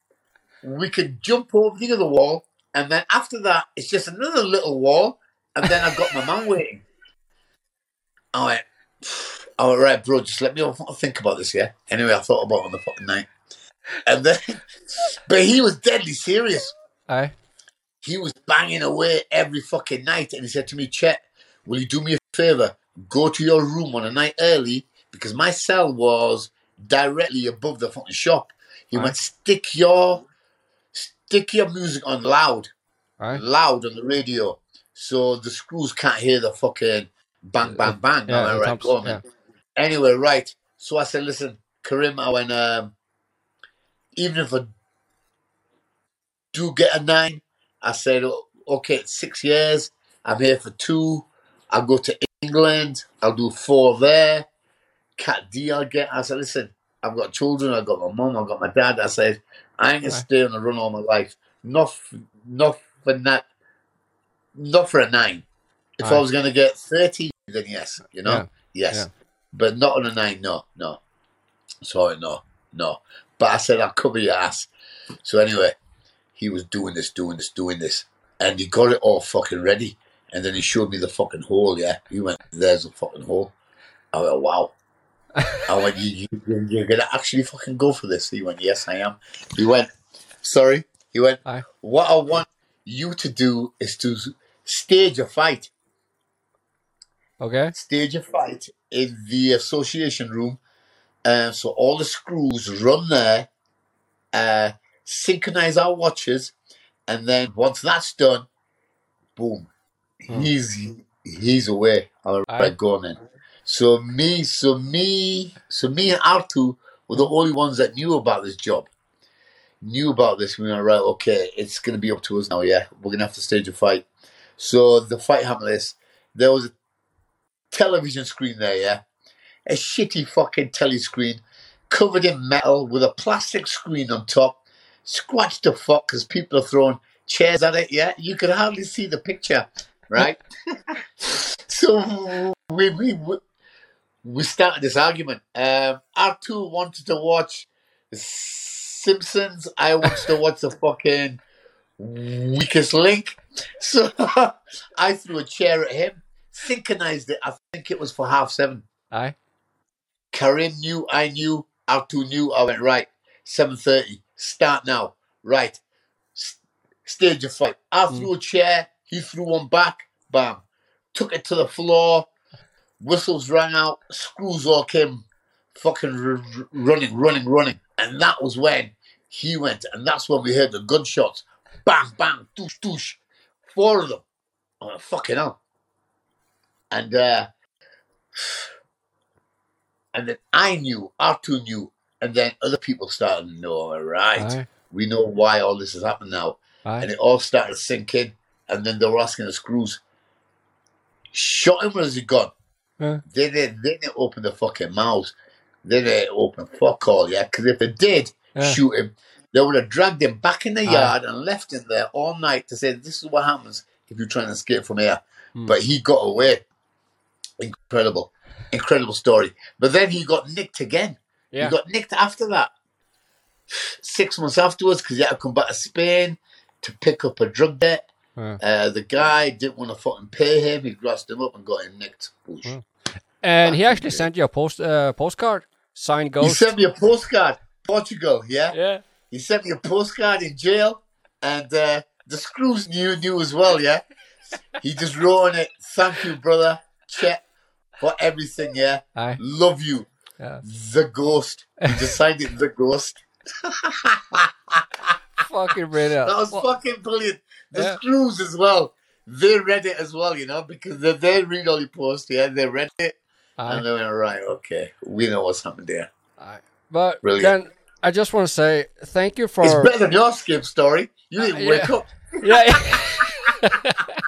[SPEAKER 1] We can jump over the other wall, and then after that, it's just another little wall, and then I've got my man waiting. I went, all right, bro, just let me think about this, yeah? Anyway, I thought about it on the fucking night. And then, but he was deadly serious.
[SPEAKER 2] Aye.
[SPEAKER 1] He was banging away every fucking night. And he said to me, Chet, will you do me a favor? Go to your room on a night early because my cell was directly above the fucking shop. He
[SPEAKER 2] Aye.
[SPEAKER 1] went, stick your, stick your music on loud
[SPEAKER 2] Aye.
[SPEAKER 1] loud on the radio so the screws can't hear the fucking bang, bang, bang.
[SPEAKER 2] Yeah,
[SPEAKER 1] right,
[SPEAKER 2] thumps,
[SPEAKER 1] go on, man. Anyway, right. So I said, listen, Karim, I went, um, even if I do get a nine, I said, "O- okay, it's six years. I'm here for two. I'll go to England. I'll do four there. Cat D, I'll get. I said, listen, I've got children. I've got my mum. I've got my dad. I said, I ain't
[SPEAKER 2] Right.
[SPEAKER 1] stay on the run all my life. Not, not for that. Not for a nine. If I was going to get 30, then yes, you know?
[SPEAKER 2] Yeah.
[SPEAKER 1] Yes.
[SPEAKER 2] Yeah.
[SPEAKER 1] But not on a nine, no, no. Sorry, no, no. But I said, I'll cover your ass. So anyway, he was doing this, doing this, doing this. And he got it all fucking ready. And then he showed me the fucking hole, yeah. He went, there's a fucking hole. I went, wow. I went, you, you, you're going to actually fucking go for this? He went, yes, I am. He went, sorry. He went,
[SPEAKER 2] Aye.
[SPEAKER 1] what I want you to do is to stage a fight
[SPEAKER 2] Okay.
[SPEAKER 1] stage a fight in the association room. Uh, so all the screws run there, uh, synchronize our watches, and then once that's done, boom,
[SPEAKER 2] Hmm.
[SPEAKER 1] he's he's away. All right, go on. So me, so me, so me and Artu were the only ones that knew about this job. Knew about this. We were right. Okay, it's gonna be up to us now. Yeah, we're gonna have to stage a fight. So the fight happened. This there was a television screen there, yeah? A shitty fucking telly screen covered in metal with a plastic screen on top. Scratched the fuck because people are throwing chairs at it, yeah? You could hardly see the picture, right? so we, we, we, we started this argument. Um, R2 wanted to watch Simpsons. I wanted to watch the fucking weakest link. So I threw a chair at him synchronized it. I think it was for half seven.
[SPEAKER 2] Aye.
[SPEAKER 1] Karim knew, I knew, Artu knew. I went right. Seven thirty. Start now. Right. S- stage of fight. I threw a chair. He threw one back. Bam. Took it to the floor. Whistles rang out. Screws all came. Fucking r- r- running, running, running. And that was when he went. And that's when we heard the gunshots. Bang, bang, doosh, doosh. Four of them. I went, fucking hell. And uh, and then I knew, R2 knew, and then other people started to know, all right,
[SPEAKER 2] Aye.
[SPEAKER 1] we know why all this has happened now.
[SPEAKER 2] Aye.
[SPEAKER 1] And it all started to sink in, and then they were asking the screws, shot him has he gone?
[SPEAKER 2] Yeah.
[SPEAKER 1] They didn't, they didn't open the fucking mouths. They didn't open fuck all, yeah? Because if they did
[SPEAKER 2] Yeah.
[SPEAKER 1] shoot him, they would have dragged him back in the
[SPEAKER 2] Aye.
[SPEAKER 1] yard and left him there all night to say, this is what happens if you're trying to escape from here.
[SPEAKER 2] Hmm.
[SPEAKER 1] But he got away. Incredible. Incredible story. But then he got nicked again.
[SPEAKER 2] Yeah.
[SPEAKER 1] He got nicked after that. Six months afterwards, because he had to come back to Spain to pick up a drug debt.
[SPEAKER 2] Yeah.
[SPEAKER 1] Uh, the guy didn't want to fucking pay him. He grassed him up and got him nicked.
[SPEAKER 2] Hmm. And he actually sent you a post uh, postcard signed ghost.
[SPEAKER 1] He sent me a postcard. Portugal, yeah?
[SPEAKER 2] yeah.
[SPEAKER 1] He sent me a postcard in jail, and uh, the screws knew knew as well, yeah? He just wrote on it, thank you, brother, Chet, for everything, yeah?
[SPEAKER 2] Aye.
[SPEAKER 1] Love you.
[SPEAKER 2] Yeah.
[SPEAKER 1] The Ghost. Just signed it, The Ghost.
[SPEAKER 2] Fucking brilliant.
[SPEAKER 1] That was
[SPEAKER 2] Well,
[SPEAKER 1] fucking brilliant. The
[SPEAKER 2] Yeah.
[SPEAKER 1] screws as well. They read it as well, you know, because they, they read all your posts, yeah? They read it,
[SPEAKER 2] aye.
[SPEAKER 1] and they went, right, okay, we know what's happened there.
[SPEAKER 2] But
[SPEAKER 1] Brilliant.
[SPEAKER 2] then I just want to say thank you for
[SPEAKER 1] It's better than your skip story. You didn't
[SPEAKER 2] Uh,
[SPEAKER 1] wake up.
[SPEAKER 2] yeah. yeah.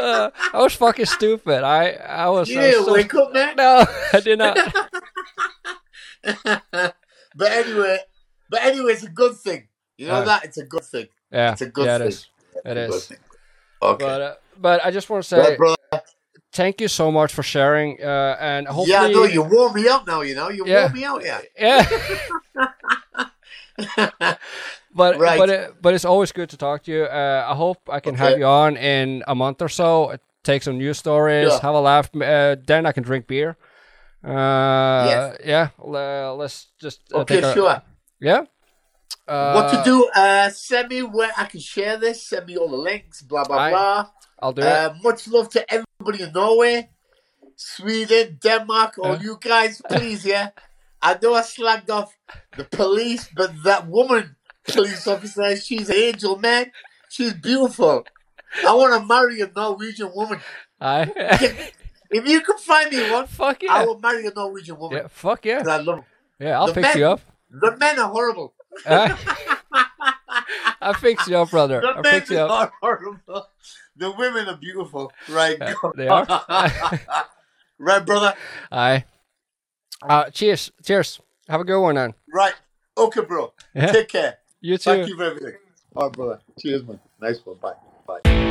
[SPEAKER 2] Uh, I was fucking stupid. I I was.
[SPEAKER 1] You didn't
[SPEAKER 2] so-
[SPEAKER 1] wake up, man.
[SPEAKER 2] No, I did not.
[SPEAKER 1] but anyway, but anyway, it's a good thing. You know
[SPEAKER 2] Uh,
[SPEAKER 1] that it's a good thing.
[SPEAKER 2] Yeah,
[SPEAKER 1] It's a good
[SPEAKER 2] yeah,
[SPEAKER 1] thing.
[SPEAKER 2] it is. It is.
[SPEAKER 1] thing. Okay.
[SPEAKER 2] But uh, but I just want to say thank you so much for sharing. Uh, and hopefully,
[SPEAKER 1] yeah, no, you warm me up now. You know, you
[SPEAKER 2] Yeah.
[SPEAKER 1] warm me out. Yeah.
[SPEAKER 2] yeah. But
[SPEAKER 1] Right.
[SPEAKER 2] but it, but it's always good to talk to you. Uh, I hope I can have you on in a month or so. Take some news stories,
[SPEAKER 1] Yeah.
[SPEAKER 2] have a laugh. Uh, then I can drink beer. Uh,
[SPEAKER 1] Yes.
[SPEAKER 2] Yeah. le- let's just uh,
[SPEAKER 1] okay, sure.
[SPEAKER 2] Yeah. Uh,
[SPEAKER 1] what to do? Uh, send me where I can share this. Send me all the links. Blah blah
[SPEAKER 2] I-
[SPEAKER 1] blah.
[SPEAKER 2] I'll do it.
[SPEAKER 1] Uh, much love to everybody in Norway, Sweden, Denmark, all you guys, please, yeah. I know I slagged off the police, but that woman, police officer, she's an angel, man. She's beautiful. I want to marry a Norwegian woman.
[SPEAKER 2] I.
[SPEAKER 1] If you can find me one,
[SPEAKER 2] fuck yeah.
[SPEAKER 1] I will marry a Norwegian woman.
[SPEAKER 2] Yeah. Fuck yeah.
[SPEAKER 1] I love 'em.
[SPEAKER 2] Yeah. I'll
[SPEAKER 1] The
[SPEAKER 2] fix
[SPEAKER 1] men-
[SPEAKER 2] you up.
[SPEAKER 1] The men are horrible.
[SPEAKER 2] Uh, I'll fix you up, brother.
[SPEAKER 1] The
[SPEAKER 2] I'll
[SPEAKER 1] men
[SPEAKER 2] fix you up.
[SPEAKER 1] are horrible. The women are beautiful. Right.
[SPEAKER 2] Yeah, they are.
[SPEAKER 1] right, brother.
[SPEAKER 2] Aye. Uh, cheers. Cheers. Have a good one, then.
[SPEAKER 1] Right. Okay, bro.
[SPEAKER 2] Yeah.
[SPEAKER 1] Take care.
[SPEAKER 2] You too.
[SPEAKER 1] Thank you for everything. All right, brother. Cheers, man. Nice one. Bye. Bye.